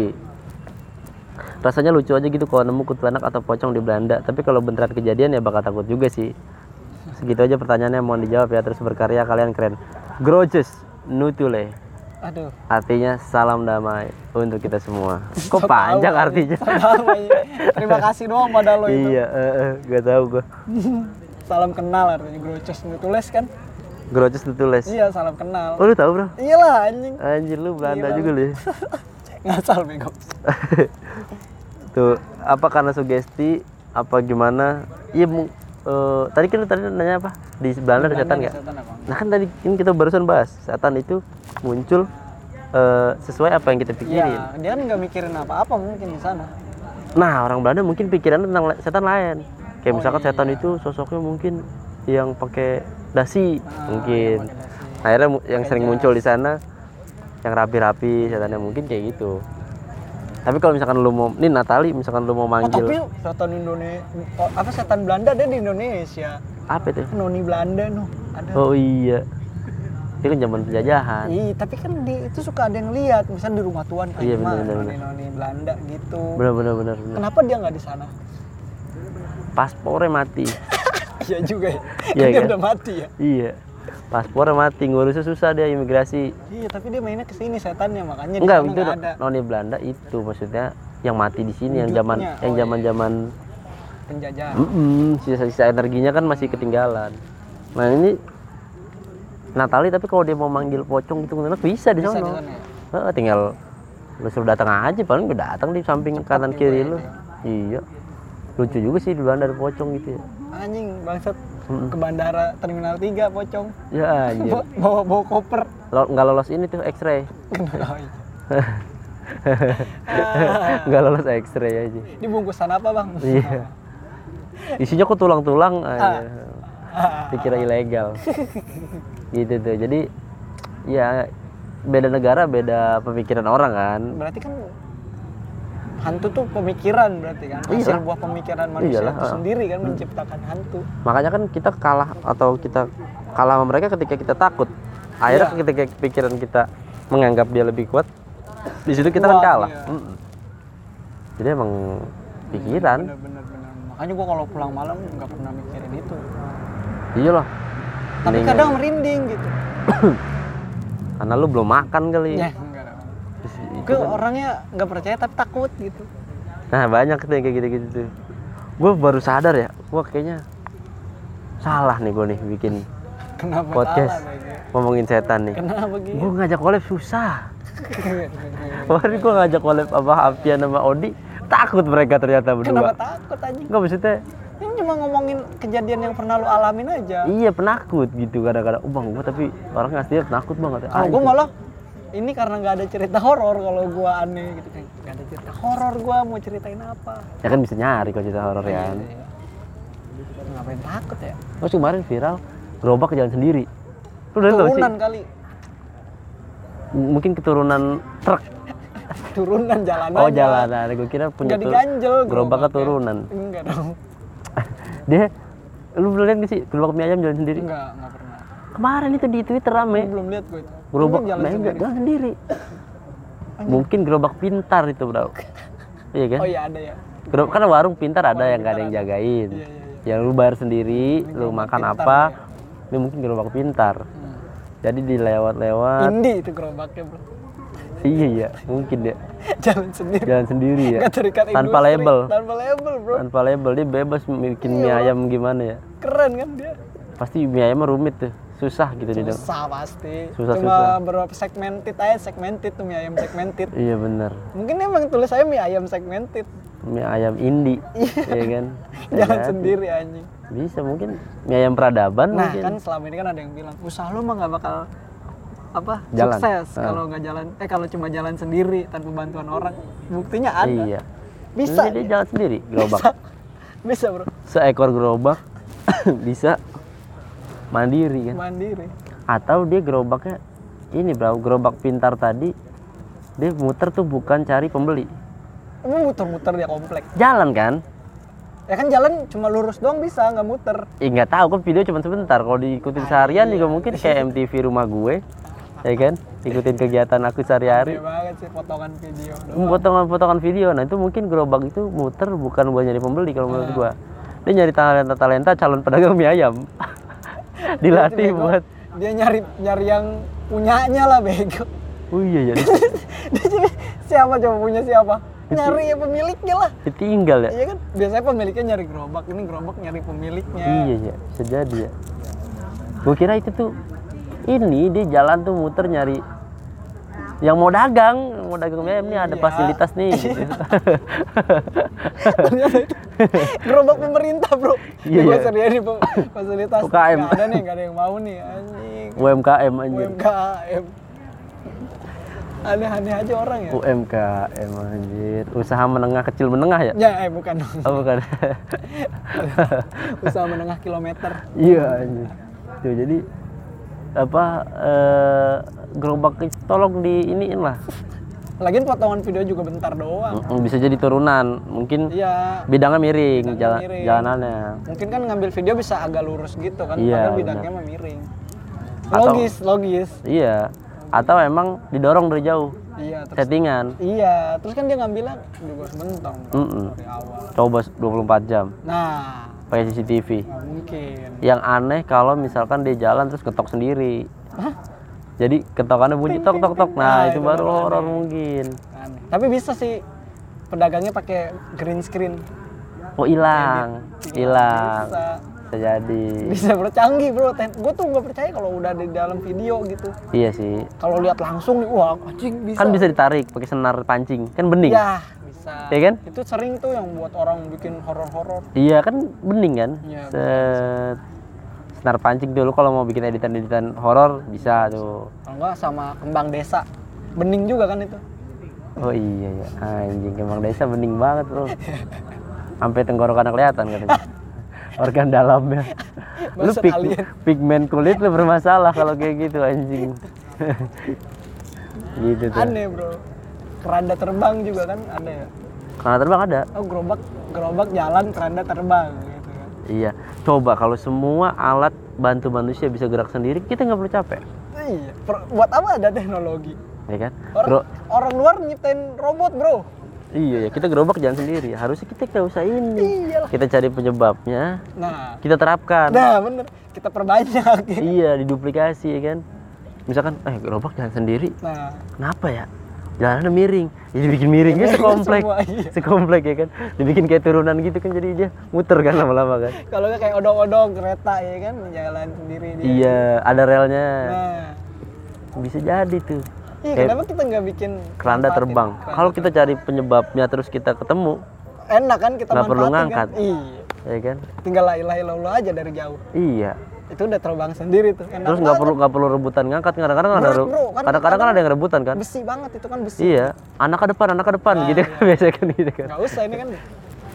Rasanya lucu aja gitu kalau nemu kuntilanak atau pocong di Belanda. Tapi kalau beneran kejadian ya bakal takut juga sih. Segitu aja pertanyaannya mohon dijawab ya terus berkarya kalian keren. Grojes nutule Aduh. artinya salam damai untuk kita semua. Kok panjang tahu, artinya? aja. Terima kasih doang pada lo itu. iya, eh, eh, gak tahu gua. Salam kenal artinya Groces tulis kan? Grojes nutules. Iya, salam kenal. Oh lu tahu bro? Iyalah anjing. Anjir lu Belanda Gila, juga lu. ya. Ngasal bego. Tuh, apa karena sugesti apa gimana? Iya, eh, tadi kan lu tadi nanya apa? Di Belanda ada setan nggak? Nah kan tadi ini kita barusan bahas setan itu muncul eh, sesuai apa yang kita pikirin. Iya, dia kan nggak mikirin apa-apa mungkin di sana. Nah orang Belanda mungkin pikirannya tentang setan lain. Kayak Oh, misalkan iya. setan itu sosoknya mungkin yang pakai dasi Ah, mungkin. yang dasi. Akhirnya yang Pakai sering jas. muncul di sana yang rapi-rapi setannya mungkin kayak gitu. Tapi kalau misalkan lu mau, ini Natali misalkan lu mau Oh, manggil tapi setan Indonesia, oh, apa setan Belanda ada di Indonesia. apa itu? Noni Belanda noh, ada. Oh iya, itu kan zaman penjajahan. Iya, tapi kan di, itu suka ada yang lihat, misalnya di rumah tuan kan, Iya, bener, bener, noni-noni Belanda gitu. Benar benar benar. benar. Kenapa dia nggak di sana? Paspornya mati. Iya juga ya. Iya, Kan dia kan? udah mati ya. iya, paspornya mati, ngurusnya susah dia imigrasi. Iya, tapi dia mainnya ke sini setannya makanya Enggak, itu nggak ada noni Belanda itu maksudnya yang mati di sini yang zaman Wujudnya, yang oh iya. zaman-zaman penjajahan. Mm-mm, sisa-sisa energinya kan masih ketinggalan. Nah ini Natali tapi kalau dia mau manggil pocong gitu bisa di Bisa di sana ya. Heeh, tinggal lu suruh datang aja paling udah datang di samping kanan juga kiri ya lu. dia. Iya. Lucu juga sih di Belanda ada pocong gitu ya. Anjing bangsat Mm-mm. ke bandara terminal 3 pocong. Ya anjir. Bawa, bawa, koper. Lo- nggak lolos ini tuh X-ray. Iya. Nggak lolos X-ray aja. Ini bungkusan apa, Bang? Iya. Isinya kok tulang-tulang Ah. aja. Dikira ilegal. gitu tuh. Jadi ya beda negara beda pemikiran orang kan. Berarti kan hantu tuh pemikiran berarti kan. Hasil Iyalah. buah pemikiran manusia Iyalah, itu sendiri kan menciptakan hantu. Makanya kan kita kalah atau kita kalah sama mereka ketika kita takut. Akhirnya Iya. ketika pikiran kita menganggap dia lebih kuat, di situ kita kan Kuat, kalah. iya. Mm-mm. Jadi emang pikiran. Bener bener bener. Makanya gua kalau pulang malam nggak pernah mikirin itu. Iya loh. Tapi Mendingan- kadang merinding gitu. karena lu belum makan kali. Ya, enggak ada. Terus itu Gue orangnya nggak percaya tapi takut gitu. Nah banyak tuh yang kayak gitu-gitu tuh. Gue baru sadar ya, gue kayaknya salah nih gue nih bikin Kenapa podcast salah ngomongin setan nih. Kenapa gitu? Gue ngajak collab susah. Kemarin gue ngajak collab apa Apian sama Odi, takut mereka ternyata Kenapa berdua. takut anjing? Enggak maksudnya, Ini cuma ngomongin kejadian yang pernah lu alamin aja. iya penakut gitu kadang-kadang. Oh bang, gue tapi orangnya aslinya penakut banget. Ah, Kalau gue malah ini karena nggak ada cerita horor kalau gue aneh gitu kan. Nggak ada cerita horor gue mau ceritain apa? Ya kan bisa nyari kalau cerita horor ya. kan. Iya. Ngapain takut ya? Terus kemarin viral, gerobak jalan sendiri. Lu udah tahu sih? Kali. M- Mungkin keturunan truk. Turunan jalan Oh aja. jalanan, gue kira punya Nggak tur- diganjel gerobaknya gerobaknya. turunan. Enggak dong. Dia, lu belum lihat gak sih gerobak mie ayam jalan sendiri? Enggak, enggak pernah. Kemarin itu di Twitter rame. belum lihat gue itu. Gerobak Ini jalan ayam sendiri. jalan sendiri. Mungkin gerobak pintar itu bro. Iya kan? Oh iya ada ya. Gerobak kan warung pintar ada yang gak ada yang jagain. Iya, iya, Yang lu bayar sendiri, lu gerobak makan pintar apa? ya. Ini mungkin gerobak pintar. Hmm. Jadi dilewat-lewat. Indie itu gerobaknya bro. Iya iya, mungkin ya. jalan sendiri. Jalan sendiri ya. Terikat Tanpa industri. label. Tanpa label bro. Tanpa label dia bebas bikin Iya, mie ayam gimana ya. Keren kan dia. Pasti mie ayamnya rumit tuh. Susah gitu di dalam. susah pasti Susah, cuma susah. berapa segmented aja segmented tuh mie ayam segmented Iya bener. mungkin emang tulis saya mie ayam segmented Mie ayam indie, iya kan? jalan Jadi, sendiri anjing Bisa mungkin mie ayam peradaban nah mungkin. kan selama ini kan ada yang bilang usaha lu mah nggak bakal apa Jalan. sukses Ah. kalau nggak jalan eh kalau cuma jalan sendiri tanpa bantuan orang buktinya ada Iya. bisa Ini dia jalan sendiri gerobak. bisa bisa bro Seekor gerobak bisa mandiri kan. mandiri Atau dia gerobaknya ini bro, gerobak pintar tadi dia muter tuh bukan cari pembeli. emang muter-muter dia komplek Jalan kan? ya kan jalan cuma lurus doang bisa nggak muter Ih nggak tahu kan video cuma sebentar. Kalau diikutin seharian juga mungkin kayak MTV rumah gue, ya kan? Ikutin kegiatan aku sehari-hari. Banget sih potongan video Potongan-potongan video. Nah itu mungkin gerobak itu muter bukan buat nyari pembeli kalau menurut gua. Dia nyari talenta-talenta calon pedagang mie ayam. Dilatih Bego. buat. dia nyari nyari yang punyanya lah bego Oh iya ya. siapa coba punya siapa nyari yang pemiliknya lah Ditinggal ya. iya kan biasanya pemiliknya nyari gerobak ini gerobak nyari pemiliknya Iya ya. Bisa jadi ya. Gua kira itu tuh ini dia jalan tuh muter nyari yang mau dagang, mau dagang ayam nih ada Iya. fasilitas nih gitu. ternyata itu gerobak pemerintah bro Iya, iya. fasilitas UKM. nggak ada nih nggak ada yang mau nih anjing UMKM anjir. UMKM aneh-aneh aja orang ya UMKM anjir. Usaha menengah kecil menengah ya? ya eh bukan Oh bukan. usaha menengah kilometer Iya anjir. Tuh, jadi apa eh, gerobak tolong di iniin lah. lagian potongan video juga bentar doang Mm, Bisa jadi turunan, mungkin iya bidangnya miring, Bidangnya jalan miring. jalanannya. mungkin kan ngambil video bisa agak lurus gitu kan Iya, padahal bidangnya mah miring Atau- logis logis Iya. Atau emang didorong dari jauh, iya terus settingan. iya terus kan dia ngambilnya juga sebentar Mm-mm. dari awal Coba 24 jam nah pakai CCTV. nggak mungkin Yang aneh kalau misalkan dia jalan terus ketok sendiri. Jadi ketokannya bunyi tok tok tok. Nah, Nah, itu itu baru horor mungkin. Aneh. tapi bisa sih pedagangnya pakai green screen Oh, hilang. Hilang. bisa Bisa jadi. bisa bro canggih bro gue tuh nggak percaya kalau udah di dalam video gitu Iya sih. kalau lihat langsung nih wah anjing bisa Kan bisa ditarik pakai senar pancing. Kan bening. ya bisa Iya kan? itu sering tuh yang buat orang bikin horor-horor Iya kan bening kan? Iya, Set. Senar pancing dulu kalau mau bikin editan-editan horor bisa tuh. kalau nggak sama kembang desa bening juga kan itu Oh iya ya, anjing kembang desa bening banget bro. Sampai tenggorokan kelihatan katanya. Organ dalamnya. Lu pig, alien. pigmen kulit lu bermasalah kalau kayak gitu anjing. gitu tuh. aneh bro keranda terbang juga kan ada ya Karena terbang ada. oh gerobak gerobak jalan keranda terbang kan Iya. Coba kalau semua alat bantu manusia bisa gerak sendiri, kita nggak perlu capek, iya buat apa ada teknologi ya kan? orang Gro- orang luar nyiptain robot bro iya ya, kita gerobak jangan sendiri. Harusnya kita nggak usah ini. iyalah Kita cari penyebabnya, nah kita terapkan. nah bener kita perbanyak gitu. Iya, diduplikasi ya kan. Misalkan, eh gerobak jalan sendiri, nah kenapa ya? Jalannya miring, jadi bikin miring kan sekomplek, semua, iya. sekomplek ya kan. Dibikin kayak turunan gitu kan jadi dia muter kan lama-lama kan. kalau nggak kayak odong-odong kereta ya kan jalan sendiri dia Iya, ada relnya. nah Bisa jadi tuh. iya Kayak kenapa kita nggak bikin keranda terbang. Kalau kita cari penyebabnya terus kita ketemu, enak kan kita Nggak perlu manfaatin ngangkat. kan? iya ya kan? tinggal la ilaha illallah aja dari jauh Iya. Itu udah terbang sendiri tuh enak Terus nggak perlu nggak perlu rebutan ngangkat. Kadang-kadang ada. Kan kadang-kadang kan ada yang rebutan kan. besi banget itu kan besi Iya, anak ke depan, anak ke depan Nah, gitu kan biasanya kan gitu kan. nggak usah ini kan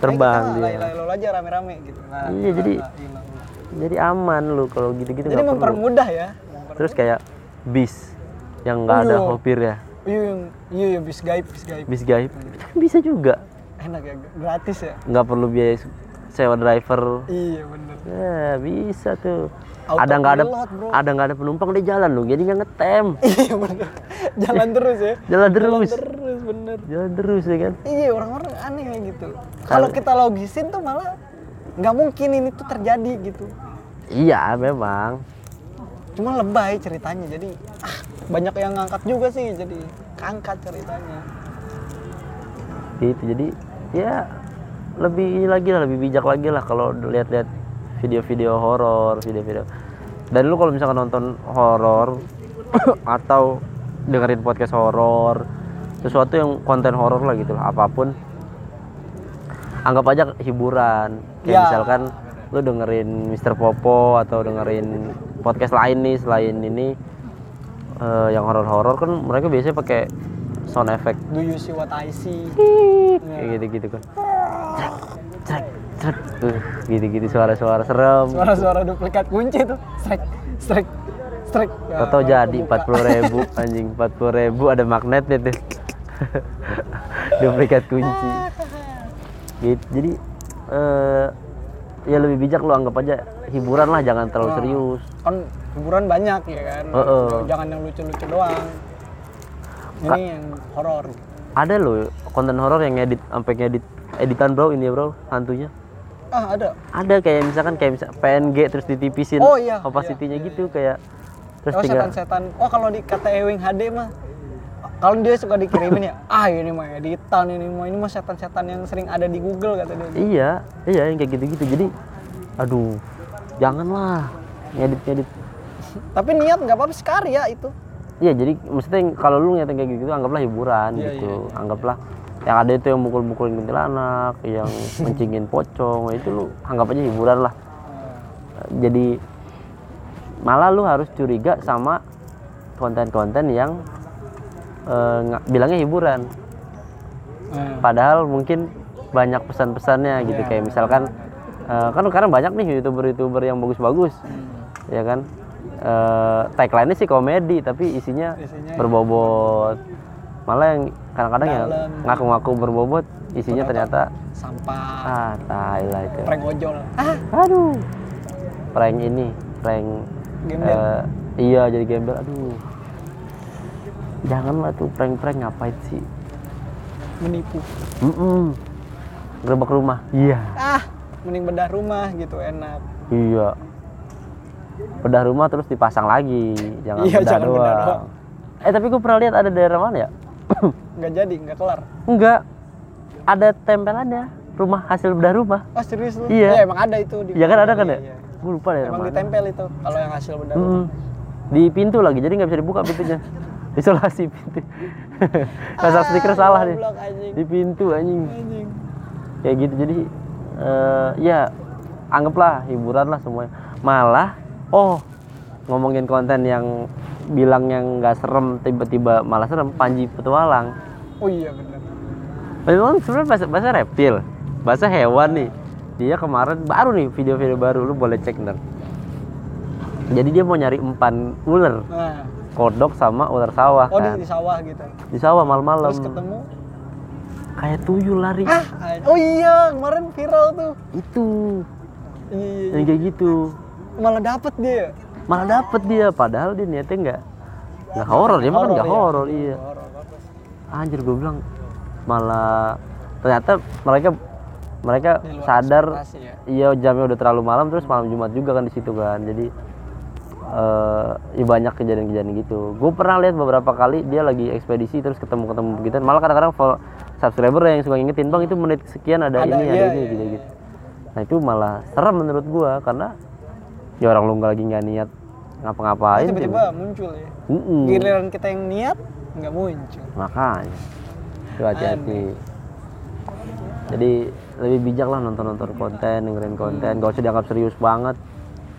Terbang kita dia. la ilaha illallah aja rame-rame gitu Nah, Iya, jadi- la ilaha illallah. Jadi aman lu kalau gitu-gitu jadi nggak perlu. mempermudah ya Memper- Terus kayak bis yang nggak ada Iya. hopir ya, iya iya iya bis gaib bis gaib bis gaib bisa juga. enak ya gratis ya Nggak perlu biaya sewa driver. iya bener Ya bisa tuh. ada nggak ada bro. ada nggak ada penumpang di jalan lu, jadi nggak ngetem. iya bener jalan terus ya Jalan terus, terus bener jalan terus ya kan. iya orang-orang aneh kayak gitu kalau kita logisin tuh malah nggak mungkin ini tuh terjadi gitu Iya memang. cuma lebay ceritanya jadi ah, banyak yang ngangkat juga sih jadi angkat ceritanya gitu jadi ya lebih ini lagi lah lebih bijak lagi lah kalau lihat-lihat video-video horor video-video dan lu kalau misalkan nonton horor atau dengerin podcast horor sesuatu yang konten horor lah gitu lah apa pun anggap aja hiburan kayak Ya. misalkan lu dengerin Mr. Popo atau dengerin podcast lain nih selain ini eh, yang horor-horor kan mereka biasanya pakai sound effect Do you see what I see? kayak gitu-gitu kan Cek, cek, cek. Uh, gitu-gitu suara-suara serem Suara-suara duplikat kunci tuh. Strike, strike, strike. Ya, Toto jadi kebuka. 40 ribu anjing 40 ribu ada magnetnya tuh duplikat kunci gitu jadi eh ya lebih bijak lu anggap aja hiburan lah jangan terlalu serius Kan hiburan banyak ya kan. Heeh. Jangan yang lucu-lucu doang. Ini yang horor. ada loh konten horor yang edit sampai ngedit editan bro ini ya bro hantunya Ah, ada. ada kayak misalkan kayak misal PNG terus ditipisin Oh, iya, opacity-nya iya, gitu kayak terus Oh, tinggal setan-setan. Oh, kalau di kata Ewing HD mah kalau dia suka dikirimin ya, ah ini mah editan ini mah ini mah setan-setan yang sering ada di Google kata dia. iya iya yang kayak gitu-gitu jadi aduh janganlah ngedit ngedit Tapi niat nggak apa-apa sekali ya itu. Iya jadi maksudnya kalau lu ngeliatin kayak gitu anggaplah hiburan Iya, gitu. Anggaplah yang ada itu yang mukul-mukulin kuntilanak, yang mencingin pocong, itu lu anggap aja hiburan lah. Jadi malah lu harus curiga sama konten-konten yang nggak- bilangnya hiburan. Nah, Padahal mungkin banyak pesan-pesannya gitu Iya, kayak misalkan eh, kan sekarang banyak nih youtuber-youtuber yang bagus-bagus, Hmm. ya kan? Eh, tagline-nya sih komedi tapi isinya Isinya berbobot malah yang kadang-kadang yang ngaku-ngaku berbobot isinya ternyata sampah, ah tai lah itu prank ojol. Ah, aduh prank ini prank Gembel. eh, iya jadi gembel aduh janganlah tuh prank-prank ngapain sih menipu. Mm-mm. gerbak rumah iya Ah, mending bedah rumah gitu enak. iya bedah rumah terus dipasang lagi jangan Iya, bedah jangan bedah doang doang. eh tapi gue pernah lihat ada daerah mana ya Nggak jadi, nggak kelar. enggak ada tempelannya rumah hasil bedah rumah Oh serius lu? Iya. Ya, emang ada itu di. Iya kan ada kan ya? iya. Gue lupa deh Emang ditempel itu kalau yang hasil bedah Mm-mm. rumah. Di pintu lagi, jadi nggak bisa dibuka pintunya. Isolasi pintu. Pasang stiker salah nih. Anjing. Di pintu anjing. Anjing. Kayak gitu jadi eh, ya anggaplah hiburan lah semuanya. Malah oh ngomongin konten yang bilang yang nggak serem tiba-tiba malah serem Panji Petualang. Oh iya benar. Memang sebenarnya bahasa, bahasa reptil, bahasa hewan nih. Dia kemarin baru nih video-video baru lu boleh cek ntar. Jadi dia mau nyari empan ular, Nah, kodok sama ular sawah oh kan. di, di sawah gitu. Di sawah malam-malam. Terus ketemu. Kayak tuyul lari. Ah, an- oh iya kemarin viral tuh. Itu Iya, iya, yang iya. kayak gitu. Malah dapet dia. Malah dapet dia padahal dia niatnya enggak nggak horor, dia mah kan nggak iya. horor, iya. Horor, bagus. Anjir gue bilang malah ternyata mereka mereka sadar ya. iya jamnya udah terlalu malam terus malam Jumat juga kan di situ kan jadi eh ya banyak kejadian-kejadian gitu gue pernah lihat beberapa kali dia lagi ekspedisi terus ketemu ketemu begitu malah kadang-kadang subscriber yang suka ngingetin bang itu menit sekian ada, Ada, ini iya, ada ini iya, gitu iya. gitu nah itu malah serem menurut gue karena ya orang lu nggak lagi nggak niat ngapa-ngapain tiba-tiba tiba- muncul ya. Mm-mm. Giliran kita yang niat nggak muncul. makanya. Itu hati-hati. Jadi lebih bijak lah nonton-nonton konten dengerin konten. Gak usah dianggap serius banget.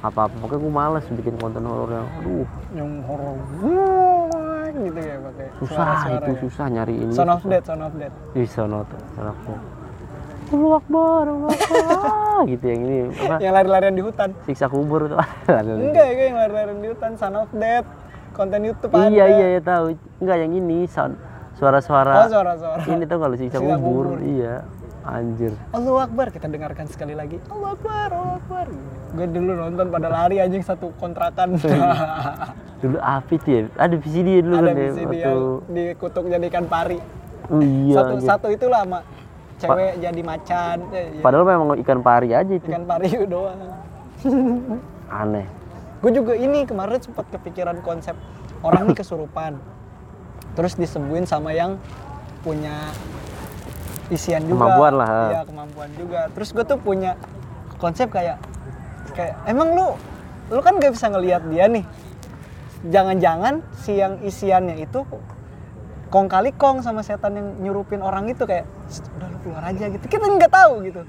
Apa-apa. Pokoknya gue males bikin konten horor yang aduh. Yang horor. Gitu ya pakai susah suara-suara itu ya. susah nyari ini. Son of Death, Son of Death. di sono tuh sono tuh Allahu Akbar, Allahu Akbar. Gitu yang ini apa? Yang lari-larian di hutan. siksa kubur tuh. Enggak ya, yang lari-larian di hutan, Son of Death. Konten YouTube ada. iya iya ya tahu enggak yang ini sound suara-suara Oh, suara-suara. ini tuh kalau Siksa kubur iya anjir Allahu Akbar, kita dengarkan sekali lagi. Allahu Akbar, Allahu Akbar. Gue dulu nonton pada lari anjing satu kontrakan. dulu api tuh ya ada VCD dulu Ada kan ya di sini waktu yang dikutuk jadi ikan pari. oh, iya satu anjir. satu itu lama. Cewek jadi macan. Eh, iya. padahal memang ikan pari aja itu ikan pari doang. aneh Gue juga ini kemarin sempat kepikiran konsep orang nih kesurupan. Terus disembuhin sama yang punya isian juga. Kemampuan lah. Iya, kemampuan juga. Terus gue tuh punya konsep kayak kayak emang lu lu kan gak bisa ngelihat dia nih jangan-jangan si yang isiannya itu kong kali kong sama setan yang nyurupin orang itu kayak "Shh, udah lu keluar aja gitu kita nggak tahu gitu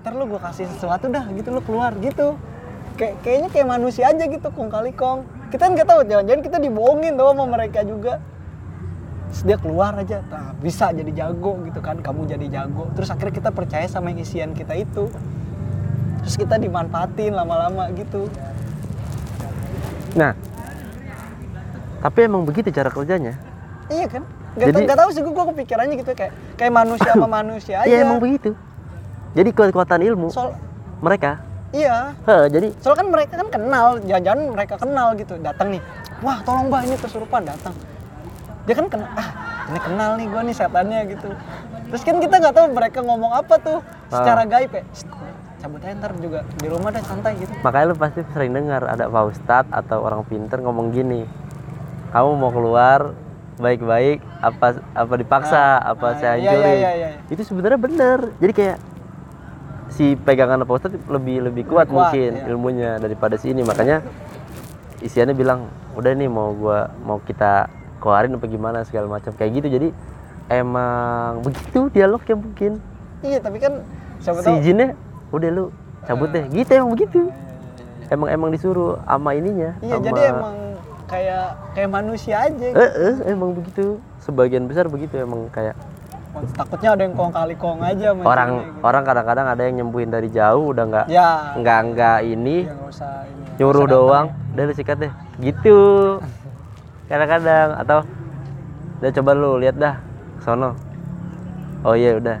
ntar lu gue kasih sesuatu dah gitu lu keluar gitu kayak kayaknya kayak manusia aja gitu kong kali kong kita nggak tahu jangan-jangan kita dibohongin tuh sama mereka juga Terus dia keluar aja nah bisa jadi jago gitu kan kamu jadi jago terus akhirnya kita percaya sama yang isian kita itu terus kita dimanfaatin lama-lama gitu Nah, tapi emang begitu cara kerjanya. iya kan Gak, Jadi- nggak tahu sih gue kepikirannya gitu kayak kayak manusia sama manusia aja Iya emang begitu. Jadi kekuatan ilmu soal mereka. Iya jadi soal kan mereka kan kenal jangan-jangan mereka kenal gitu datang nih wah tolong mbak ini kesurupan datang dia kan kenal ah ini kenal nih gue nih setannya gitu terus kan kita nggak tahu mereka ngomong apa tuh secara gaib ya "Shh, cabut aja ntar juga di rumah deh santai gitu makanya lu pasti sering dengar ada pak ustadz atau orang pinter ngomong gini. Kamu mau keluar baik-baik apa apa dipaksa apa ah, saya iya, iya, hancurin. iya, iya. Itu sebenarnya bener. Jadi kayak si pegangan pak ustadz lebih lebih kuat, kuat, mungkin iya. ilmunya daripada si ini. Makanya isiannya bilang udah nih mau gua mau kita keluarin apa gimana segala macam kayak gitu. Jadi emang begitu dialognya mungkin. iya tapi kan siapa si jinnya udah lu cabut deh gitu emang begitu emang emang disuruh ama ininya iya ama- jadi emang kayak kayak manusia aja gitu. eh, eh, emang begitu sebagian besar begitu emang kayak takutnya ada yang kong kali kong aja orang gitu. orang kadang-kadang ada yang nyembuhin dari jauh udah nggak ya. nggak nggak ini. Ya nggak usah ini ya. nyuruh doang. udah lu sikat deh. Gitu. Kadang-kadang. Atau udah coba lu lihat dah. Sono. Oh iya udah.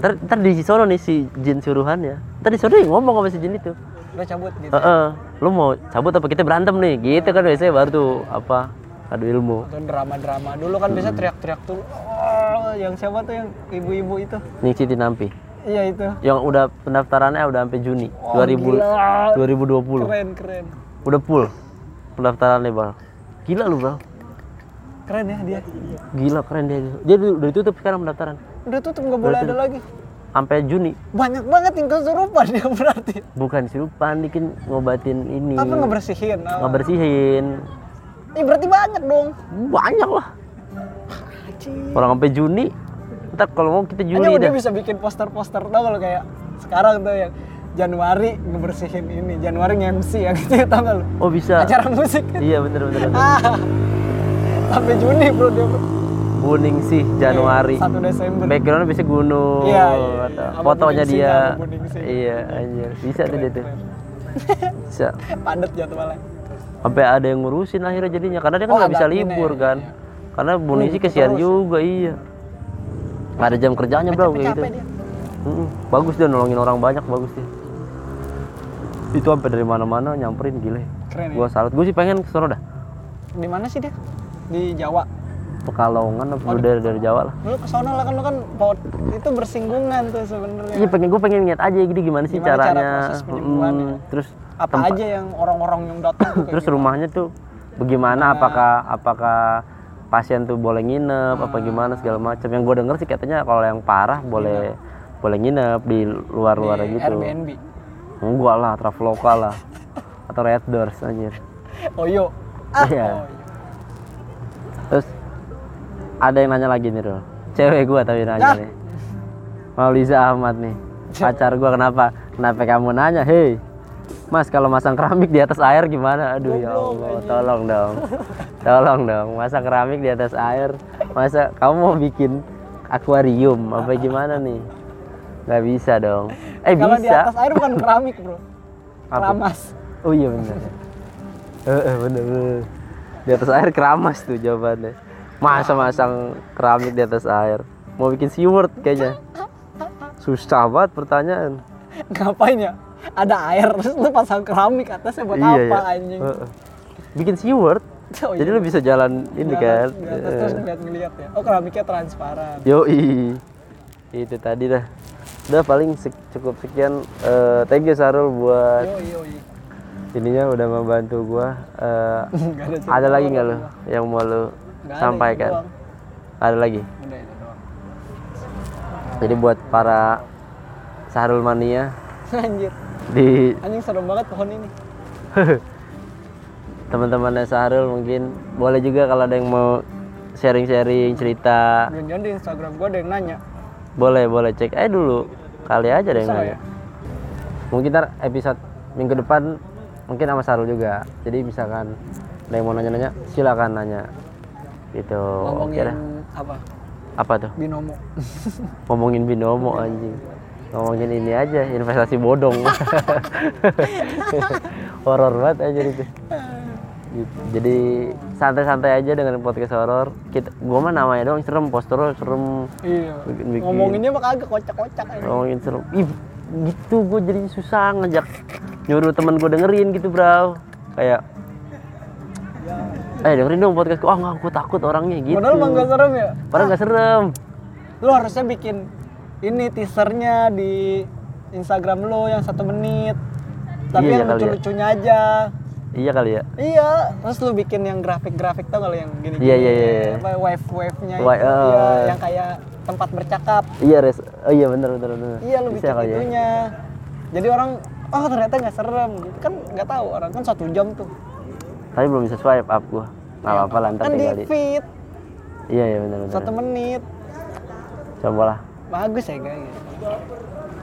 Ntar ntar di sono nih si jin suruhannya ntar di sono dia ngomong sama si jin itu. Udah cabut gitu Heeh. Lu mau cabut apa kita berantem nih? Gitu kan biasanya baru tuh apa? Adu ilmu. atau drama-drama dulu kan biasa teriak-teriak tuh oh, yang siapa tuh yang ibu-ibu itu Nih Siti Nampi. iya itu Yang udah pendaftarannya udah sampai Juni Oh, 2000 gila. 2020. keren keren Udah full pendaftarannya, Bang. Gila lu, Bang. keren ya dia Gila keren dia. Dia udah ditutup sekarang pendaftaran. udah tutup nggak boleh ada lagi Sampai Juni. banyak banget yang kesurupan dia berarti Bukan sirupan, bikin ngobatin ini. apa ngebersihin oh. Ngebersihin. Ih, berarti banyak dong Banyak lah. Anjing. Orang sampai Juni. Ntar kalau mau kita Hanya Juli dia dah. bisa bikin poster-poster tau kalau kayak sekarang tuh yang Januari ngebersihin ini, Januari nge-MC ya gitu tau gak lu? Oh bisa. Acara musik kan? Iya bener bener. bener. Ah, sampai Juni bro dia Kuning sih Januari. 1 Desember. Backgroundnya bisa gunung. Iya, iya, iya. Fotonya dia. Buningsi. Iya anjir. Bisa tuh dia tuh. Bisa. Padet jadwalnya. Sampai ada yang ngurusin akhirnya jadinya karena dia kan Oh, nggak bisa ada ini, libur iya, kan. Karena Bunisi Hmm, kesian terus. juga iya. Nggak ada jam kerjanya bro kayak gitu. Dia. Mm-mm. Bagus dia nolongin orang banyak bagus dia. Itu sampai dari mana-mana nyamperin gile. Keren ya. Gua salut. Gua sih pengen ke dah. Di mana sih dia? Di Jawa. Pekalongan apa lu dari dari Jawa lah. Lu ke sono lah kan lu kan pot- itu bersinggungan tuh sebenarnya. Iya pengen gue pengen lihat aja gitu gimana sih Gimana cara caranya. proses penyembuhannya? Mm, terus Apa tempat- aja yang orang-orang yang datang tuh terus gitu? rumahnya tuh bagaimana? Apakah apakah pasien tuh boleh nginep? Apa Hmm. gimana? Segala macam. Yang gue denger sih katanya kalau yang parah boleh boleh nginep di luar-luar Di gitu. Airbnb. enggak lah traveloka lah. Atau red doors anjir. Oyo. Ah, Iya. Oyo. terus ada yang nanya lagi nih Rul. Cewek gue tapi nanya Yah. nih. Mauliza Ahmad nih. Pacar gue kenapa? Kenapa kamu nanya? Hei Mas kalau masang keramik di atas air gimana? Aduh ya Allah, tolong dong. Tolong dong, masang keramik di atas air. Masa kamu mau bikin akuarium apa gimana nih? Nggak bisa dong. Eh Kalau di bisa. atas air bukan keramik, Bro. Apa? Keramas. Oh iya bener. Eh eh, bener. Di atas air keramas tuh jawabannya. Masa masang keramik di atas air? Mau bikin SeaWorld kayaknya. Susah banget pertanyaan. Ngapain ya? Ada air terus lu pasang keramik atasnya buat iya apa ya. anjing? Bikin SeaWorld. Oh, Jadi iya. lu bisa jalan ini Di kan. atas- Di atas terus ngeliat-ngeliat ya. Oh, keramiknya transparan. Yoi. Itu tadi dah. Udah paling sek- cukup sekian. Eh, thank you Sarul buat Yo yo yo. ininya udah membantu gua. Enggak ada ada lagi nggak lu yang mau lu ada, itu sampaikan? doang. Ada lagi. Udah itu doang. Jadi buat para Sarul mania Anjir. Di Anjing serem banget pohon ini. teman-teman Sahrul mungkin boleh juga kalau ada yang mau sharing-sharing cerita Jangan-jangan di Instagram gue ada yang nanya. boleh boleh cek aja dulu kali aja ada yang nanya ya? mungkin ntar episode minggu depan mungkin sama Sarul juga jadi misalkan ada yang mau nanya-nanya silakan nanya gitu oke Ngomongin dah apa? apa tuh Binomo. ngomongin binomo anjing ngomongin ini aja investasi bodong. Horor banget aja itu. Gitu. jadi santai-santai aja dengan podcast horor. Kita gua mah namanya doang serem poster serem. Iya. Bikin-bikin. Ngomonginnya mah kagak kocak-kocak ngomongin serem. Ih gitu gue jadi susah ngajak nyuruh temen gue dengerin gitu bro. Kayak eh dengerin dong podcast gue ah nggak gue takut orangnya gitu. Padahal mah nggak serem ya. padahal nggak serem. Lu harusnya bikin ini teasernya di Instagram lo yang satu menit. Tapi Iya, yang kali ya. lucu-lucunya aja. iya kali ya Iya, terus lu bikin yang grafik-grafik tau gak lu yang gini-gini? Iya, iya, iya, iya. Apa, wave-wave-nya itu, Wa- iya, oh. yang kayak tempat bercakap. iya res oh iya bener bener bener Iya, lu Bisa bikin kali ya itunya. Jadi orang, oh ternyata nggak serem gitu kan nggak tahu orang kan satu jam tuh. tapi belum bisa swipe up gue nggak apa-apa lah ntar kan tinggal di feed iya iya bener bener satu menit, coba lah bagus ya guys.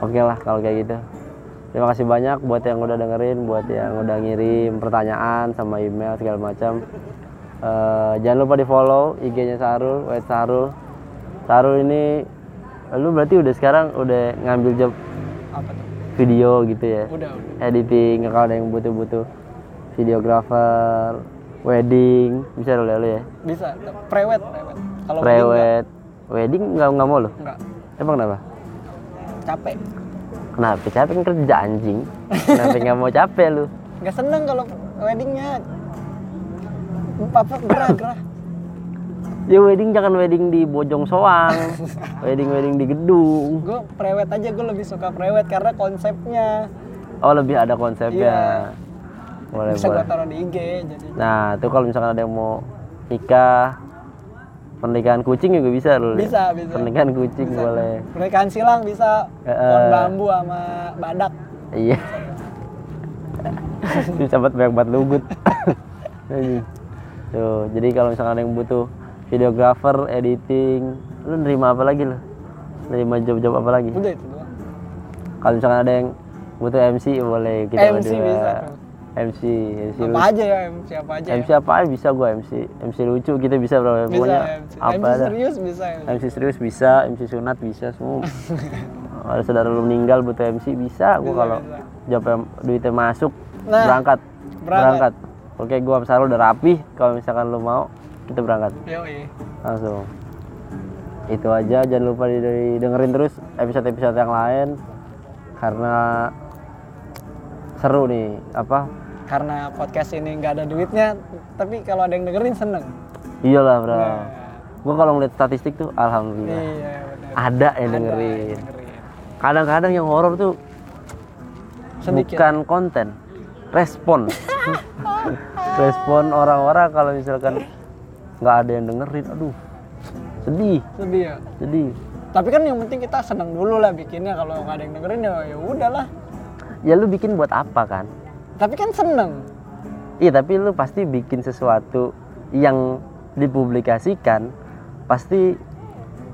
oke lah kalau kayak gitu terima kasih banyak buat yang udah dengerin buat yang udah ngirim pertanyaan sama email segala macam Eh, jangan lupa di follow IG-nya Sarul, Wait Sarul. Sarul ini, lu berarti udah sekarang udah ngambil job Apa tuh? video gitu ya? Udah, udah. Editing, kalau ada yang butuh-butuh videographer, wedding, bisa lu ya? Bisa, prewed, prewed. Kalau Prewed, wedding nggak nggak mau nggak, nggak. Emang kenapa? capek. Kenapa? Capek kan kerja anjing. Kenapa nggak mau capek lu? Nggak seneng kalau weddingnya. Apa gerah gerah. Ya wedding jangan wedding di Bojong Soang, wedding wedding di gedung. Gue prewed aja, gue lebih suka prewed karena konsepnya Oh lebih ada konsepnya. Boleh bisa gue taruh di IG jadi. Nah itu kalau misalkan ada yang mau nikah, pernikahan kucing juga bisa loh. Bisa, bisa. Pernikahan kucing Bisa. boleh. Pernikahan silang bisa Eh, pohon bambu sama badak. Iya. bisa buat banyak banget lugut. Tuh, jadi kalau misalkan ada yang butuh videographer, editing, lu nerima apa lagi lo? Nerima job-job apa lagi? Udah itu doang. Kalau misalkan ada yang butuh MC boleh kita MC berdua. bisa. MC, MC Apa lucu. aja ya, MC apa aja MC ya. apa aja bisa gua MC. MC lucu kita bisa bro. Bisa Pokoknya MC. apa MC ada. serius bisa ya. MC serius bisa, MC sunat bisa semua. Kalau saudara lu meninggal butuh MC bisa, Bisa, kalau job duitnya masuk Nah, berangkat. berangkat. Oke, gua sama Sarul udah rapi. Kalau misalkan lu mau, kita berangkat Yoi. langsung. Itu aja, jangan lupa di- dengerin terus episode-episode yang lain karena seru nih apa Karena podcast ini nggak ada duitnya, tapi kalau ada yang dengerin seneng. iyalah bro Nah. gua kalau ngeliat statistik tuh alhamdulillah Iya benar. ada yang Ada dengerin yang dengerin. kadang-kadang yang horor tuh Sedikit. bukan konten respon respon orang-orang kalau misalkan nggak ada yang dengerin aduh sedih Sedih ya. sedih Tapi kan yang penting kita seneng dulu lah bikinnya. Kalau nggak ada yang dengerin ya ya udahlah. ya lu bikin buat apa kan Tapi kan seneng. iya tapi lu pasti bikin sesuatu yang dipublikasikan pasti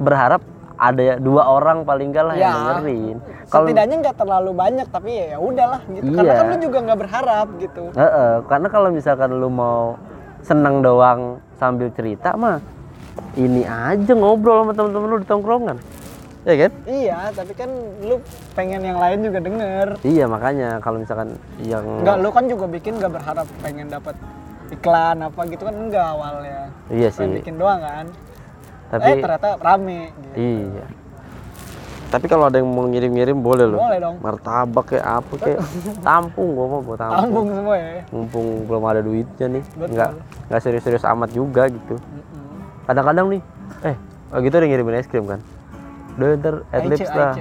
berharap ada dua orang paling enggak lah yang Ya. dengerin kalau Setidaknya nggak terlalu banyak tapi ya ya udahlah gitu. Karena Iya. kan lu juga nggak berharap gitu. Heeh, karena kalau misalkan lu mau seneng doang sambil cerita mah ini aja ngobrol sama temen-temen lu di tongkrongan. Ya kan? Iya, tapi kan lu pengen yang lain juga denger. Iya, makanya kalau misalkan yang Enggak, lu kan juga bikin nggak berharap pengen dapat iklan apa gitu kan enggak awalnya. Iya Pengen sih. bikin doang kan. Tapi eh ternyata rame gitu. iya. Tapi kalau ada yang mau ngirim-ngirim boleh loh. Boleh dong. Martabak kayak apa kayak tampung gua mau gua tampung. Tambung semua ya. Mumpung belum ada duitnya nih. Betul. Enggak enggak serius-serius amat juga gitu. Kadang-kadang nih, eh oh gitu ada yang ngirimin es krim kan? Udah ntar adlibs Aice, lah.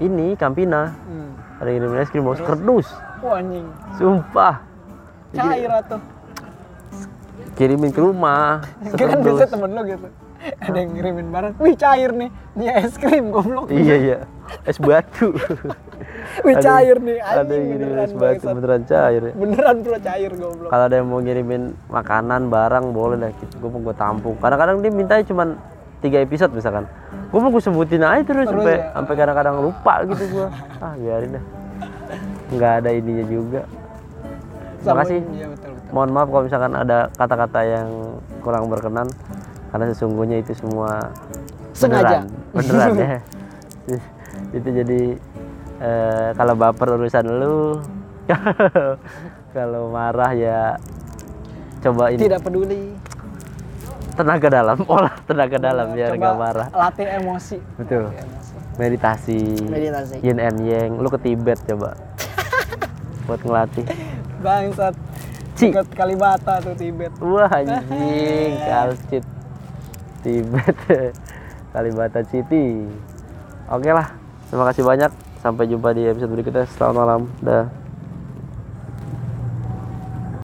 Ini Campina. Hmm. Ada ngirimin es krim mau kerdus. Wah anjing. Sumpah. Cair atuh. Kirimin ke rumah. Kan bisa temen lu gitu. Ada yang ngirimin barang. Wih cair nih. Ini es krim goblok. Iya iya. es batu Wih cair nih, ada yang ngirim beneran es batu beneran cair ya. Beneran bro cair goblok. kalau ada yang mau ngirimin makanan barang boleh lah gue mau gue tampung kadang-kadang dia mintanya cuma tiga episode misalkan gue mau gue sebutin aja terus Terus sampai ya? sampai kadang-kadang lupa gitu gue ah biarin dah nggak ada ininya juga Sama- makasih Iya betul betul. mohon maaf kalau misalkan ada kata-kata yang kurang berkenan karena sesungguhnya itu semua Sengaja. beneran, beneran ya itu jadi eh, kalau baper urusan lu kalau marah ya coba ini Tidak peduli. Tenaga dalam olah tenaga dalam biar nggak marah Latih emosi. betul meditasi Meditasi. yin and yang lu ke Tibet coba buat ngelatih Bangsat. Ci. Dekat Kalibata tuh Tibet. Wah anjing, kalcit Tibet Kalibata City. Oke lah, terima kasih banyak. Sampai jumpa di episode berikutnya. Selamat malam. Dah.